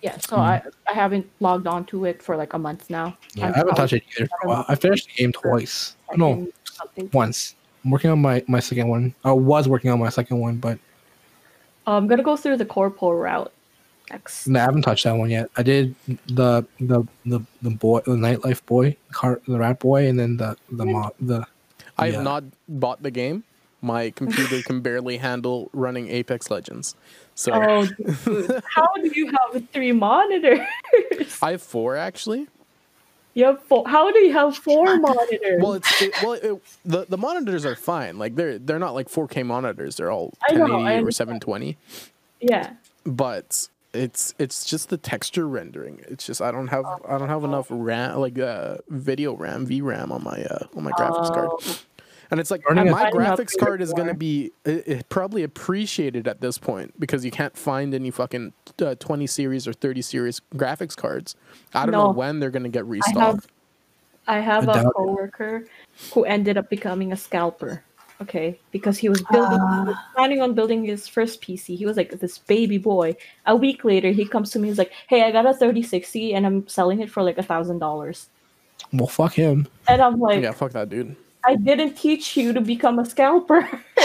[SPEAKER 3] yeah. So I I haven't logged on to it for like a month now.
[SPEAKER 1] Yeah,
[SPEAKER 3] I'm
[SPEAKER 1] I haven't touched it either for a while. I finished the game twice. No,
[SPEAKER 3] something.
[SPEAKER 1] once. I'm working on my my second one. I was working on my second one, but
[SPEAKER 3] Uh, I'm gonna go through the corpo route. Next.
[SPEAKER 1] No, I haven't touched that one yet. I did the the the the boy, the nightlife boy, car, the rat boy, and then the the hmm. mo- the.
[SPEAKER 2] I have
[SPEAKER 1] Yeah.
[SPEAKER 2] not bought the game. My computer can (laughs) barely handle running Apex Legends. So
[SPEAKER 3] Oh, (laughs) how do you have three monitors?
[SPEAKER 2] I have four actually.
[SPEAKER 3] You have four. How do you have four monitors?
[SPEAKER 2] Well, it's it, well it, the the monitors are fine. Like they're they're not like 4K monitors. They're all
[SPEAKER 3] I know,
[SPEAKER 2] 1080 or 720.
[SPEAKER 3] yeah.
[SPEAKER 2] But it's it's just the texture rendering. It's just I don't have I don't have enough RAM like uh video RAM VRAM on my uh on my graphics card.
[SPEAKER 3] Oh,
[SPEAKER 2] And it's like
[SPEAKER 1] Running
[SPEAKER 2] my graphics card is gonna be it, it probably appreciated at this point because you can't find any fucking uh, 20 series or 30 series graphics cards. I don't know when they're gonna get restocked.
[SPEAKER 3] I have
[SPEAKER 1] I
[SPEAKER 3] a
[SPEAKER 1] doubt it.
[SPEAKER 3] coworker who ended up becoming a scalper. Okay, because he was building, he was ah. planning on building his first PC. He was like this baby boy. A week later, he comes to me. He's like, "Hey, I got a 3060, and I'm selling it for like a thousand dollars."
[SPEAKER 1] Well, fuck him.
[SPEAKER 3] And I'm like,
[SPEAKER 2] yeah, fuck that dude.
[SPEAKER 3] "I didn't teach you to become a scalper." (laughs)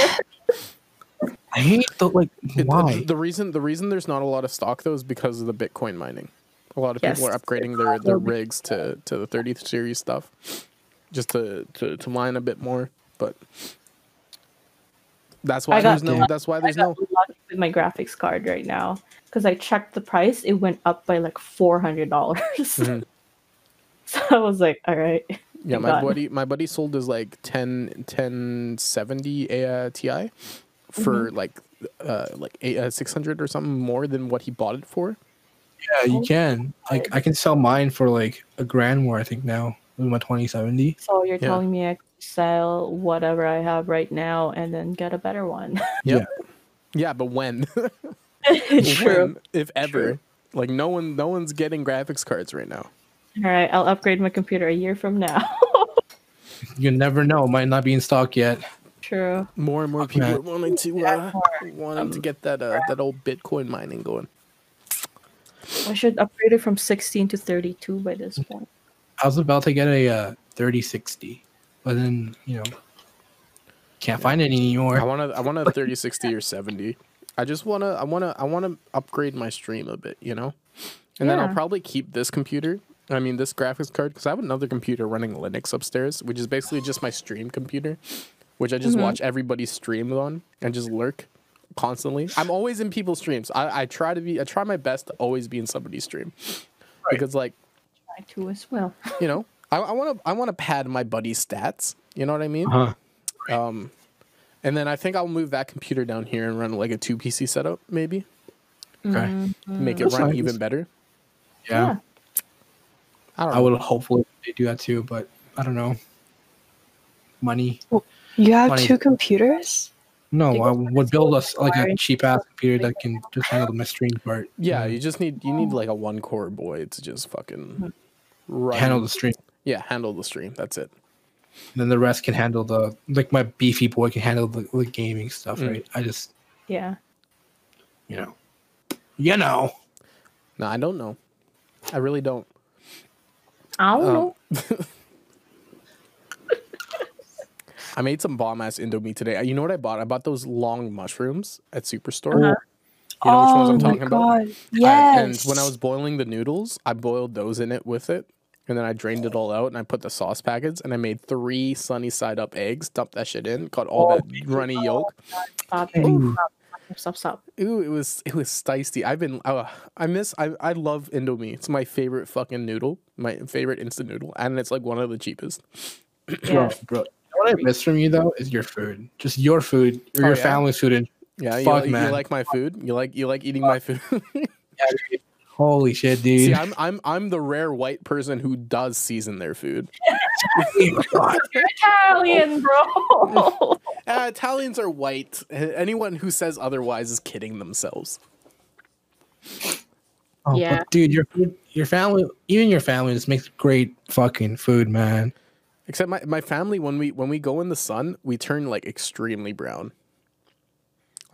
[SPEAKER 1] I hate the like.
[SPEAKER 2] It-
[SPEAKER 1] Why?
[SPEAKER 2] The, the reason the reason there's not a lot of stock though is because of the Bitcoin mining. A lot of
[SPEAKER 3] Yes.
[SPEAKER 2] people are upgrading their, their rigs to, to the 30th series stuff, just to, to, to mine a bit more. But that's why
[SPEAKER 3] I
[SPEAKER 2] there's no.
[SPEAKER 1] Yeah.
[SPEAKER 2] That's why
[SPEAKER 3] I
[SPEAKER 2] there's
[SPEAKER 3] got
[SPEAKER 2] no.
[SPEAKER 3] lucky with my graphics card right now because I checked the price. It went up by like four hundred dollars.
[SPEAKER 2] Mhm. (laughs)
[SPEAKER 3] so I was like, "All right."
[SPEAKER 2] Yeah, my
[SPEAKER 3] God.
[SPEAKER 2] buddy my buddy sold his like 10 1070 uh, Ti for
[SPEAKER 3] Mm-hmm.
[SPEAKER 2] like uh like eight, uh, 600 or something more than what he bought it for.
[SPEAKER 1] yeah, you can. Like, I can sell mine for like a grand more. I think now with my 2070.
[SPEAKER 3] So you're
[SPEAKER 2] Yeah.
[SPEAKER 3] telling me I can sell whatever I have right now and then get a better one? (laughs)
[SPEAKER 2] Yep. Yeah, but when? (laughs)
[SPEAKER 3] True.
[SPEAKER 2] when if ever. Like no one no one's getting graphics cards right now.
[SPEAKER 3] All right, I'll upgrade my computer a year from now. (laughs)
[SPEAKER 1] You never know. It might not be in stock yet.
[SPEAKER 3] True.
[SPEAKER 2] More and more people
[SPEAKER 1] man.
[SPEAKER 2] are wanting to uh, wanting to get that uh, that old Bitcoin mining going.
[SPEAKER 3] I should upgrade it from 16 to 32 by this point.
[SPEAKER 1] I was about to get a uh, 3060, but then you know can't find it anymore.
[SPEAKER 2] I want to I want a (laughs) 3060 or 70. I just want to I want to I want to upgrade my stream a bit, you know? And then I'll probably keep this computer. I mean, this graphics card cuz I have another computer running Linux upstairs, which is basically just my stream computer, which I just mm-hmm. watch everybody stream on and just lurk constantly. I'm always in people's streams. I, I try to be I try my best to always be in somebody's stream. Because like,
[SPEAKER 3] I too as well.
[SPEAKER 2] you know, I want to I want to pad my buddy's stats, you know what I mean?
[SPEAKER 1] Huh.
[SPEAKER 2] Um, and then I think I'll move that computer down here and run like a two PC setup, maybe
[SPEAKER 1] Okay. Mm-hmm.
[SPEAKER 2] make it
[SPEAKER 1] That's
[SPEAKER 2] run
[SPEAKER 1] nice.
[SPEAKER 2] even better.
[SPEAKER 1] Yeah.
[SPEAKER 2] I don't
[SPEAKER 1] I would hopefully they do that too, but I don't know. Money.
[SPEAKER 4] You have
[SPEAKER 1] Funny.
[SPEAKER 4] two computers?
[SPEAKER 1] No, I would build us like a cheap ass computer that can just handle the stream part.
[SPEAKER 2] Yeah, you just need you need oh. like a one core boy to just fucking hmm. run.
[SPEAKER 1] handle the stream.
[SPEAKER 2] Yeah, handle the stream. That's it.
[SPEAKER 1] then the rest can handle the like my beefy boy can handle the, the gaming stuff,
[SPEAKER 2] Mm.
[SPEAKER 1] right? I just
[SPEAKER 3] Yeah.
[SPEAKER 1] you know, you know.
[SPEAKER 2] No, I don't know. I really don't.
[SPEAKER 3] I don't
[SPEAKER 2] Um,
[SPEAKER 3] know. (laughs)
[SPEAKER 2] I made some bomb ass Indomie today. You know what I bought? I bought those long mushrooms at Superstore.
[SPEAKER 3] Uh-huh.
[SPEAKER 2] You know which ones
[SPEAKER 4] oh
[SPEAKER 2] I'm
[SPEAKER 4] my
[SPEAKER 2] talking about?
[SPEAKER 4] god.
[SPEAKER 2] I-
[SPEAKER 4] Yes.
[SPEAKER 2] and when I was boiling the noodles, I boiled those in it with it. And then I drained it all out and I put the sauce packets and I made three sunny side up eggs, dumped that shit in, got all that runny yolk.
[SPEAKER 3] Stop it.
[SPEAKER 1] Ooh.
[SPEAKER 3] Stop, stop, stop.
[SPEAKER 2] Ooh, it was it was spicy. I've been uh, I miss I I love Indomie. It's my favorite fucking noodle, my favorite instant noodle, and it's like one of the cheapest.
[SPEAKER 3] Yeah.
[SPEAKER 1] Bro, you what I miss from you though is your food. Just your food or
[SPEAKER 2] Oh,
[SPEAKER 1] your
[SPEAKER 2] yeah?
[SPEAKER 1] family's food and
[SPEAKER 2] Yeah,
[SPEAKER 1] Fuck,
[SPEAKER 2] like, you
[SPEAKER 1] man.
[SPEAKER 2] like my food? You like you like eating my food? (laughs)
[SPEAKER 1] holy shit, dude.
[SPEAKER 2] See, I'm I'm I'm the rare white person who does season their food. (laughs)
[SPEAKER 3] Italian, bro. (laughs)
[SPEAKER 2] Uh, Italians are white. Anyone who says otherwise is kidding themselves.
[SPEAKER 1] Oh,
[SPEAKER 3] Yeah.
[SPEAKER 1] dude, your food, your family, even your family just makes great fucking food, man.
[SPEAKER 2] Except my, my family when we when we go in the sun, we turn like extremely brown.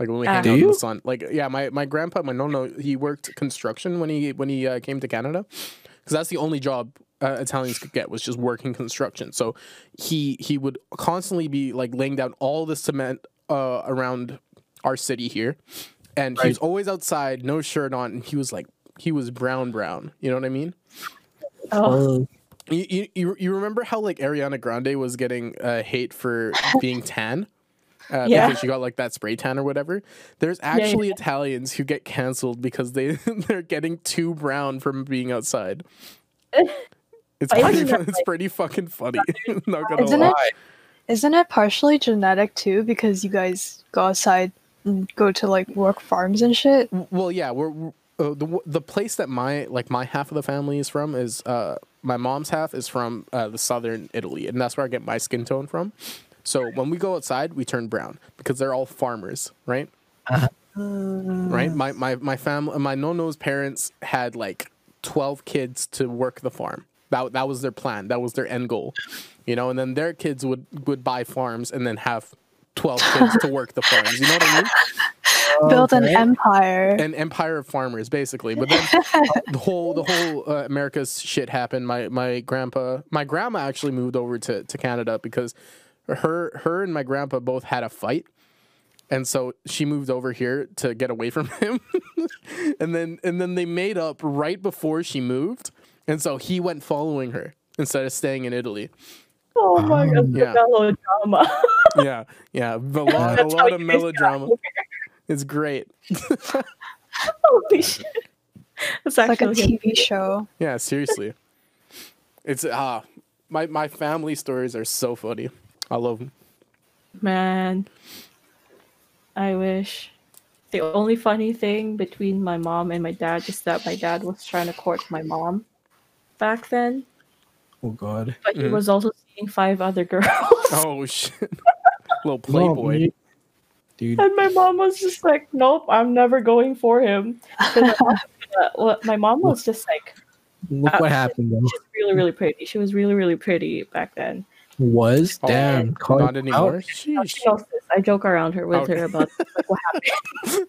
[SPEAKER 2] Like when we
[SPEAKER 3] Ah.
[SPEAKER 2] hang
[SPEAKER 1] Do
[SPEAKER 2] out in the sun. Like yeah, my, my grandpa, my no no, he worked construction when he when he uh, came to Canada, because that's the only job uh, Italians could get was just working construction. So he he would constantly be like laying down all the cement uh, around our city here, and he was always outside, no shirt on, and he was like he was brown brown. You know what I mean?
[SPEAKER 3] Oh,
[SPEAKER 1] Uh,
[SPEAKER 2] You you, you, you remember how like Ariana Grande was getting uh, hate for being tan? Uh,
[SPEAKER 3] Yeah.
[SPEAKER 2] because she got like that spray tan or whatever. There's actually Italians who get canceled because they (laughs) they're getting too brown from being outside. (laughs) It's pretty,
[SPEAKER 3] isn't that,
[SPEAKER 2] it's pretty fucking funny. Not (laughs) gonna
[SPEAKER 4] Isn't
[SPEAKER 2] lie.
[SPEAKER 4] it?
[SPEAKER 1] why?
[SPEAKER 4] Isn't it partially genetic too? Because you guys go outside and go to like work farms and shit.
[SPEAKER 2] Well, yeah, we're, we're uh, the the place that my like my half of the family is from is uh my mom's half is from uh, the southern Italy, and that's where I get my skin tone from. So when we go outside, we turn brown because they're all farmers, right? Right. My my my family, my no no's parents had like twelve kids to work the farm. That that was their plan. That was their end goal, you know. And then their kids would would buy farms and then have twelve kids to work the farms. You know what I mean? (laughs)
[SPEAKER 4] Build an empire.
[SPEAKER 2] an empire of farmers basically but then the whole the whole uh, america's shit happened my my grandpa my grandma actually moved over to, to canada because her her and my grandpa both had a fight and so she moved over here to get away from (laughs) him and then and then they made up right before she moved and so he went following her instead of staying in italy
[SPEAKER 3] oh my god,
[SPEAKER 2] Yeah.
[SPEAKER 3] melodrama.
[SPEAKER 2] yeah yeah a lot, a lot of
[SPEAKER 3] you guys got
[SPEAKER 2] melodrama
[SPEAKER 3] here.
[SPEAKER 2] it's great (laughs)
[SPEAKER 3] Holy shit. It's
[SPEAKER 4] It's like a
[SPEAKER 3] actually
[SPEAKER 4] TV show.
[SPEAKER 2] Yeah, seriously. It's ah, my my family stories are so funny. I love them.
[SPEAKER 3] Man, I wish. The only funny thing between my mom and my dad is that my dad was trying to court my mom back then,
[SPEAKER 1] Oh god.
[SPEAKER 3] but he
[SPEAKER 2] Mhm.
[SPEAKER 3] was also seeing five other (laughs) girls.
[SPEAKER 2] Oh shit, (laughs) little playboy.
[SPEAKER 1] you- Dude,
[SPEAKER 3] And my mom was just like, "Nope, I'm never going for him." my mom- (laughs) uh, my mom was just like,
[SPEAKER 1] look what happened though.
[SPEAKER 3] she's really, really pretty. She was really, really pretty back then.
[SPEAKER 1] Was
[SPEAKER 2] Oh,
[SPEAKER 1] damn. call
[SPEAKER 2] Not
[SPEAKER 1] it
[SPEAKER 2] anymore.
[SPEAKER 1] out.
[SPEAKER 3] She
[SPEAKER 2] Sheesh.
[SPEAKER 3] I joke around her with
[SPEAKER 2] Okay.
[SPEAKER 3] her about like, (laughs) what happened.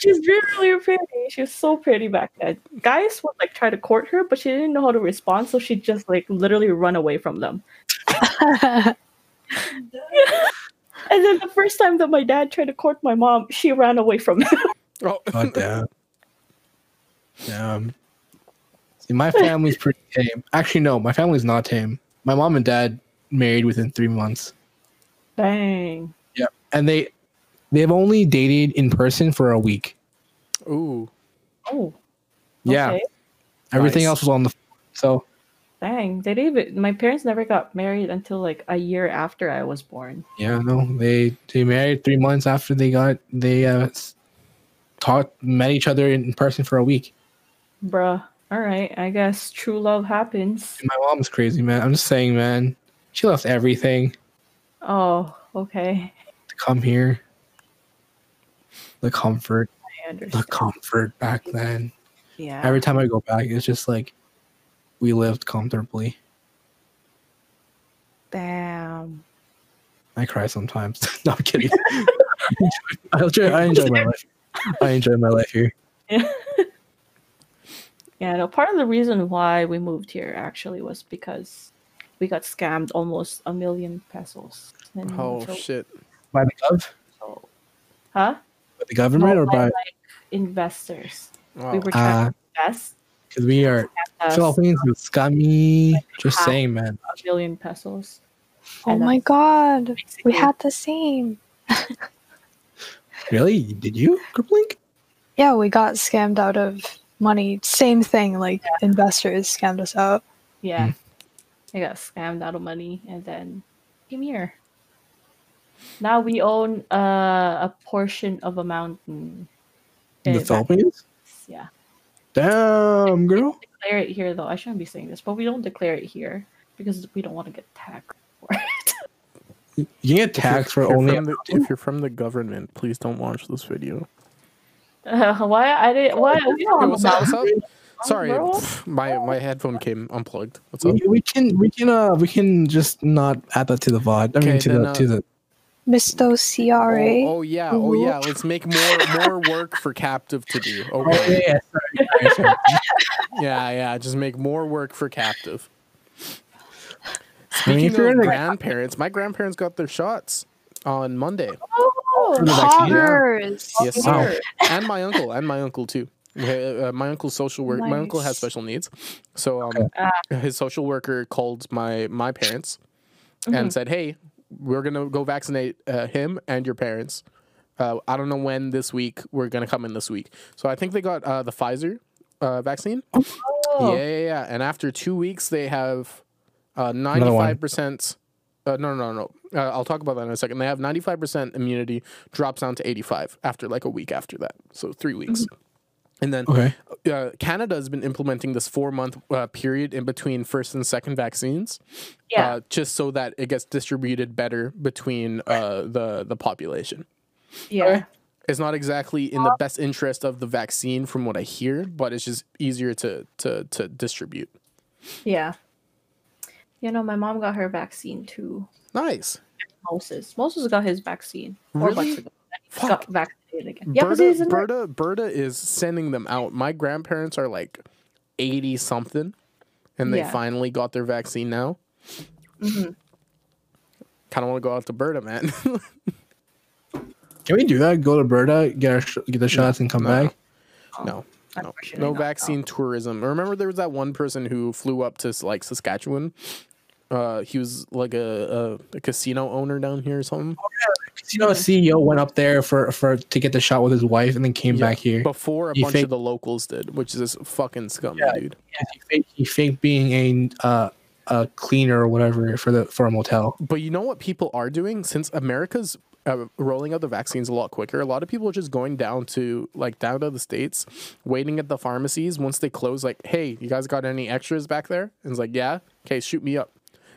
[SPEAKER 3] she's really, really pretty. She was so pretty back then. Guys would like try to court her, but she didn't know how to respond, so she'd just like literally run away from them. (laughs) And then the first time that my dad tried to court my mom, she ran away from him. (laughs)
[SPEAKER 2] Oh,
[SPEAKER 1] God damn. Damn. See, my family's pretty tame. Actually, no, my family's not tame. My mom and dad married within three months.
[SPEAKER 3] Dang.
[SPEAKER 1] Yeah, and they they've only dated in person for a week.
[SPEAKER 2] ooh.
[SPEAKER 3] Oh.
[SPEAKER 1] Yeah,
[SPEAKER 3] okay.
[SPEAKER 1] everything
[SPEAKER 2] Nice.
[SPEAKER 1] else was on the. So
[SPEAKER 3] Dang. They didn't even my parents never got married until like a year after I was born.
[SPEAKER 1] yeah, no, they they married three months after they got they uh talked met each other in person for a week.
[SPEAKER 3] Bruh. Alright. I guess true love happens.
[SPEAKER 1] My mom's crazy, man. I'm just saying, man. She left everything
[SPEAKER 3] Oh, okay.
[SPEAKER 1] to come here. The comfort,
[SPEAKER 3] I
[SPEAKER 1] the comfort back then.
[SPEAKER 3] Yeah.
[SPEAKER 1] Every time I go back, it's just like we lived comfortably.
[SPEAKER 3] Damn.
[SPEAKER 1] I cry sometimes. (laughs) no, I'm kidding. (laughs) I enjoy, I enjoy my life. I enjoy my life here.
[SPEAKER 3] Yeah, (laughs) no, part of the reason why we moved here actually was because we got scammed almost a million pesos. And
[SPEAKER 2] Oh
[SPEAKER 3] so-
[SPEAKER 2] shit.
[SPEAKER 1] By the gov,
[SPEAKER 3] so- huh?
[SPEAKER 1] by the government,
[SPEAKER 3] No,
[SPEAKER 1] or
[SPEAKER 3] by,
[SPEAKER 1] by
[SPEAKER 3] like investors.
[SPEAKER 2] Wow.
[SPEAKER 3] We were trying
[SPEAKER 1] uh,
[SPEAKER 3] to invest
[SPEAKER 1] because we are
[SPEAKER 3] us
[SPEAKER 1] Philippines with scummy. Just saying, man.
[SPEAKER 3] a million pesos.
[SPEAKER 4] oh
[SPEAKER 3] And
[SPEAKER 4] my
[SPEAKER 3] that's
[SPEAKER 4] god. We had the same.
[SPEAKER 1] Really? Did you, Kerplink?
[SPEAKER 4] Yeah, we got scammed out of money. Same thing, like investors scammed us out.
[SPEAKER 3] Yeah.
[SPEAKER 1] Hmm.
[SPEAKER 3] I got scammed out of money and then came here. Now we own uh, a portion of a mountain.
[SPEAKER 1] In the Philippines?
[SPEAKER 3] Yeah.
[SPEAKER 1] Damn, girl.
[SPEAKER 3] declare it here though. I shouldn't be saying this, but we don't declare it here because we don't want to get taxed for it.
[SPEAKER 1] You get taxed for
[SPEAKER 2] if
[SPEAKER 1] only.
[SPEAKER 2] from the, if you're from the government, please don't watch this video.
[SPEAKER 3] Uh, (laughs) why I didn't? Why we don't
[SPEAKER 2] what's up? What's up?
[SPEAKER 3] Oh,
[SPEAKER 2] Sorry, pff, my my headphone came unplugged. What's up?
[SPEAKER 1] We, we can we can uh we can just not add that to the VOD. I mean
[SPEAKER 2] Okay,
[SPEAKER 1] to
[SPEAKER 2] then,
[SPEAKER 1] the
[SPEAKER 2] uh,
[SPEAKER 1] to the
[SPEAKER 4] Misto CRA.
[SPEAKER 2] Oh, oh yeah, oh yeah. Let's make more more work for captive to do. (laughs)
[SPEAKER 1] Oh, yeah,
[SPEAKER 2] Okay.
[SPEAKER 1] yeah, sorry, sorry, (laughs) sorry.
[SPEAKER 2] Yeah, yeah. Just make more work for captive.
[SPEAKER 1] I mean,
[SPEAKER 2] Speaking
[SPEAKER 1] if you're
[SPEAKER 2] of
[SPEAKER 1] in the-
[SPEAKER 2] grandparents, my grandparents got their shots on Monday.
[SPEAKER 3] Oh,
[SPEAKER 1] For the.
[SPEAKER 2] Yes,
[SPEAKER 1] Wow.
[SPEAKER 2] sir. and my uncle, and my uncle too. Uh, my uncle's social work. My uncle has special needs, so um,
[SPEAKER 3] Ah.
[SPEAKER 2] his social worker called my my parents
[SPEAKER 3] Mhm.
[SPEAKER 2] and said, "Hey, we're gonna go vaccinate uh, him and your parents. Uh, I don't know when this week. We're gonna come in this week. So I think they got uh, the Pfizer uh, vaccine.
[SPEAKER 3] Oh.
[SPEAKER 2] Yeah, yeah, yeah. And after two weeks, they have uh, 95%. Uh, no, no, no. no. Uh, I'll talk about that in a second. They have 95% immunity, drops down to 85 after like a week after that. So three weeks. And then
[SPEAKER 1] Okay.
[SPEAKER 2] uh, Canada has been implementing this four month uh, period in between first and second vaccines,
[SPEAKER 3] Yeah.
[SPEAKER 2] uh, just so that it gets distributed better between uh, the the population.
[SPEAKER 3] yeah.
[SPEAKER 2] It's not exactly in the best interest of the vaccine, from what I hear, but it's just easier to to to distribute.
[SPEAKER 3] Yeah. You know, my mom got her vaccine too.
[SPEAKER 2] Nice.
[SPEAKER 3] Moses. Moses got his vaccine four
[SPEAKER 2] Really?
[SPEAKER 3] months ago.
[SPEAKER 2] Fuck.
[SPEAKER 3] got vaccinated again. Yeah, because he's
[SPEAKER 2] Berta,
[SPEAKER 3] in
[SPEAKER 2] Berta, Berta is sending them out. My grandparents are like eighty something, and they
[SPEAKER 3] Yeah.
[SPEAKER 2] finally got their vaccine now.
[SPEAKER 3] Mhm.
[SPEAKER 2] Kind of want to go out to Berta, man.
[SPEAKER 1] Can we do that? Go to Berta, get our sh- get the shots, and come
[SPEAKER 2] no.
[SPEAKER 1] back.
[SPEAKER 2] no, no,
[SPEAKER 3] Unfortunately
[SPEAKER 2] no
[SPEAKER 3] not,
[SPEAKER 2] vaccine tourism. Remember, there was that one person who flew up to like Saskatchewan. Uh, he was like a, a, a casino owner down here or something.
[SPEAKER 1] You know, a CEO went up there for for to get the shot with his wife, and then came
[SPEAKER 2] Yeah,
[SPEAKER 1] back here.
[SPEAKER 2] before a
[SPEAKER 1] He
[SPEAKER 2] bunch
[SPEAKER 1] faked-
[SPEAKER 2] of the locals did, which is just fucking scum,
[SPEAKER 1] Yeah.
[SPEAKER 2] dude.
[SPEAKER 1] He faked, he faked being a uh, a cleaner or whatever for the for a motel.
[SPEAKER 2] But you know what people are doing since America's uh, rolling out the vaccines a lot quicker. A lot of people are just going down to like down to the states, waiting at the pharmacies once they close. Like, hey, you guys got any extras back there? And it's like, yeah, okay, shoot me up.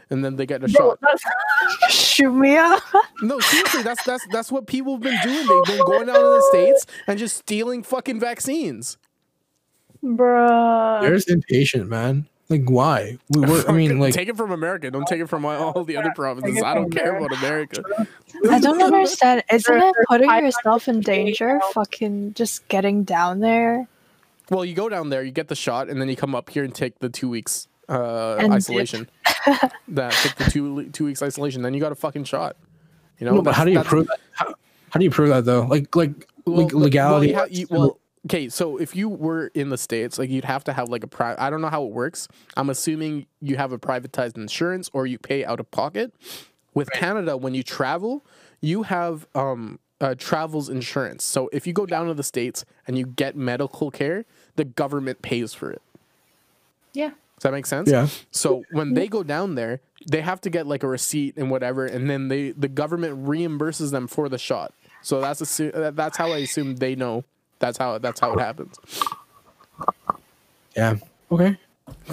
[SPEAKER 2] And then they get a shot. (laughs)
[SPEAKER 4] Shoot me up.
[SPEAKER 2] No, seriously, that's that's that's what people have been doing. They've been going down to the states and just stealing fucking vaccines.
[SPEAKER 3] Bruh.
[SPEAKER 1] There's impatient, man. Like, why? We were, I mean, (laughs) like,
[SPEAKER 2] take it from America. Don't take it from all the other provinces. I don't care about America.
[SPEAKER 4] I don't understand. Isn't it putting yourself in danger? Fucking just getting down there.
[SPEAKER 2] Well, you go down there, you get the shot, and then you come up here and take the two weeks uh,
[SPEAKER 4] And dip.
[SPEAKER 2] isolation. (laughs) that took the two two weeks isolation, then you got a fucking shot. You know,
[SPEAKER 1] no, but how do you prove that? How, how do you prove that though? Like, like
[SPEAKER 2] well,
[SPEAKER 1] leg-
[SPEAKER 2] well,
[SPEAKER 1] legality.
[SPEAKER 2] you you- Well, okay, so if you were in the states, like you'd have to have like a private. I don't know how it works. I'm assuming you have a privatized insurance or you pay out of pocket. With Canada, when you travel, you have um uh, travels insurance. So if you go down to the states and you get medical care, the government pays for it.
[SPEAKER 3] Yeah.
[SPEAKER 2] Does that make sense?
[SPEAKER 1] Yeah.
[SPEAKER 2] So when they go down there, they have to get like a receipt and whatever, and then they the government reimburses them for the shot. So that's assu- that's how I assume they know. That's how that's how it happens.
[SPEAKER 1] yeah. Okay.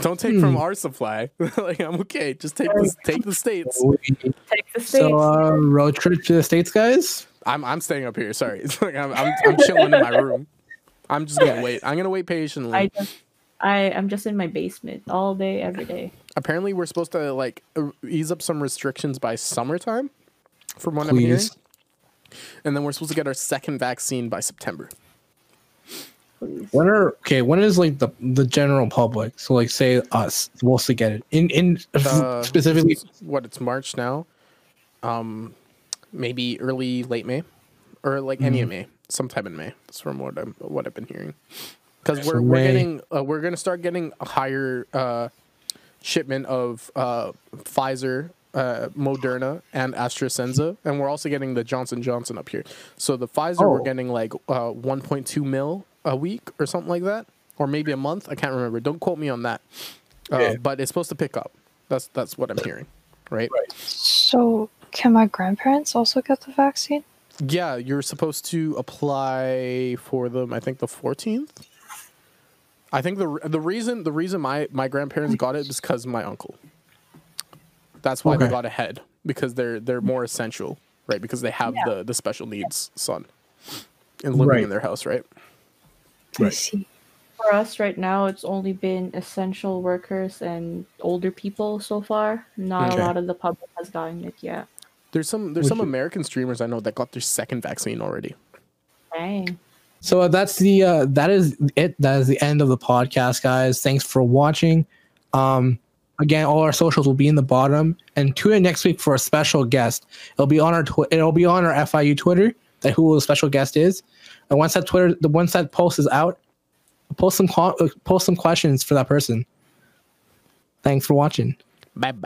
[SPEAKER 2] Don't take from our supply. (laughs) like I'm okay. Just take the take the states. (laughs)
[SPEAKER 3] Take the states.
[SPEAKER 1] So, uh, road trip to the states, guys.
[SPEAKER 2] I'm I'm staying up here. Sorry, it's (laughs) like I'm I'm, I'm chilling in my room. I'm just gonna wait. I'm gonna wait patiently.
[SPEAKER 3] I just, I am just in my basement all day, every day.
[SPEAKER 2] Apparently, we're supposed to like uh, ease up some restrictions by summertime, from what I'm hearing, and then we're supposed to get our second vaccine by September.
[SPEAKER 3] Please.
[SPEAKER 1] When are okay? When is like the the general public? So, like, say us supposed to get it in in
[SPEAKER 2] Uh, (laughs)
[SPEAKER 1] specifically.
[SPEAKER 2] what it's March now, um, maybe early late May, or like any
[SPEAKER 1] Mm-hmm.
[SPEAKER 2] of May, sometime in May. That's from what I'm what I've been hearing. Because we're we're getting uh, we're gonna start getting a higher uh, shipment of uh, Pfizer. Uh, Moderna and AstraZeneca, and we're also getting the Johnson Johnson up here. So the Pfizer, we're
[SPEAKER 1] Oh.
[SPEAKER 2] getting like uh, 1.2 mil a week or something like that, or maybe a month. I can't remember. Don't quote me on that. Uh,
[SPEAKER 1] Yeah.
[SPEAKER 2] But it's supposed to pick up. That's that's what I'm hearing, right?
[SPEAKER 4] So, can my grandparents also get the vaccine?
[SPEAKER 2] Yeah, you're supposed to apply for them. I think the 14th. I think the the reason the reason my my grandparents got it is because my uncle. That's why they got ahead because they're they're more essential, right? Because they have the the special needs son, and living
[SPEAKER 1] Right.
[SPEAKER 2] in their house, right?
[SPEAKER 4] I
[SPEAKER 1] Right.
[SPEAKER 4] see.
[SPEAKER 3] For us right now, it's only been essential workers and older people so far. Not
[SPEAKER 1] Okay.
[SPEAKER 3] a lot of the public has gotten it yet.
[SPEAKER 2] There's some there's
[SPEAKER 1] Would
[SPEAKER 2] some
[SPEAKER 1] you-
[SPEAKER 2] American streamers I know that got their second vaccine already.
[SPEAKER 3] Dang.
[SPEAKER 1] So uh, that's the uh, that is it. That is the end of the podcast, guys. Thanks for watching. Um, again, all our socials will be in the bottom, and tune in next week for a special guest. It'll be on our twi- it'll be on our FIU Twitter. that who the special guest is. And once that Twitter, the once that post is out, post some uh, post some questions for that person. Thanks for watching.
[SPEAKER 2] Bye bye.